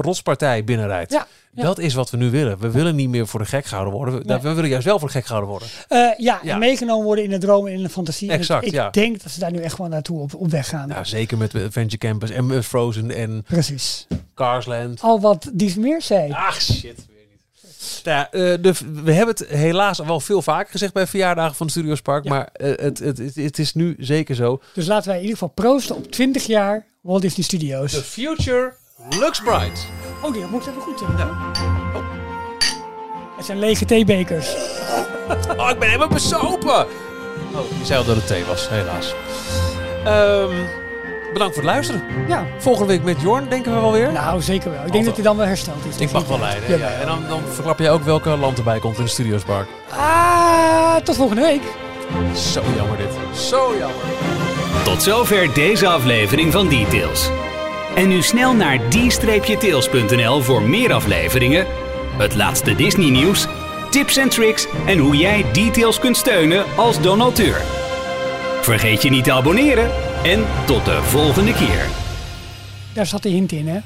rotspartij binnenrijdt. Ja, ja. Dat is wat we nu willen. We willen niet meer voor de gek gehouden worden. We, Nee. we willen juist wel voor de gek gehouden worden. Ja, Ja. en meegenomen worden in de droom en in de fantasie. En ik- Exact, ik ja. denk dat ze daar nu echt gewoon naartoe op, op weg gaan. Nou, zeker met Adventure Campus en Frozen en Precies. Carsland. Al wat Dies meer zei. Ach shit. Nou ja, eh, de, we hebben het helaas al wel veel vaker gezegd bij verjaardagen van Studios Park. Ja. Maar eh, het, het, het, het is nu zeker zo. Dus laten wij in ieder geval proosten op 20 jaar Walt Disney Studios. The future looks bright. Oh, die moet ik even goed doen. Oh. Het zijn lege theebekers. <laughs> Oh, ik ben helemaal besopen. Oh, je zei al dat het thee was, helaas. Ehm, bedankt voor het luisteren. Ja, Volgende week met Jorn, denken we wel weer. nou zeker wel. Ik denk dat hij dan wel hersteld is. ik mag wel leiden. Ja. Jawel. En dan, dan verklap je ook welke land erbij komt in de Studios Park. Ah, tot volgende week. Zo jammer dit. Zo jammer. Tot zover deze aflevering van Details. En nu snel naar d-tails.nl voor meer afleveringen, het laatste Disney nieuws, tips en tricks en hoe jij Details kunt steunen als donateur. Vergeet je niet te abonneren en tot de volgende keer. Daar zat de hint in, hè?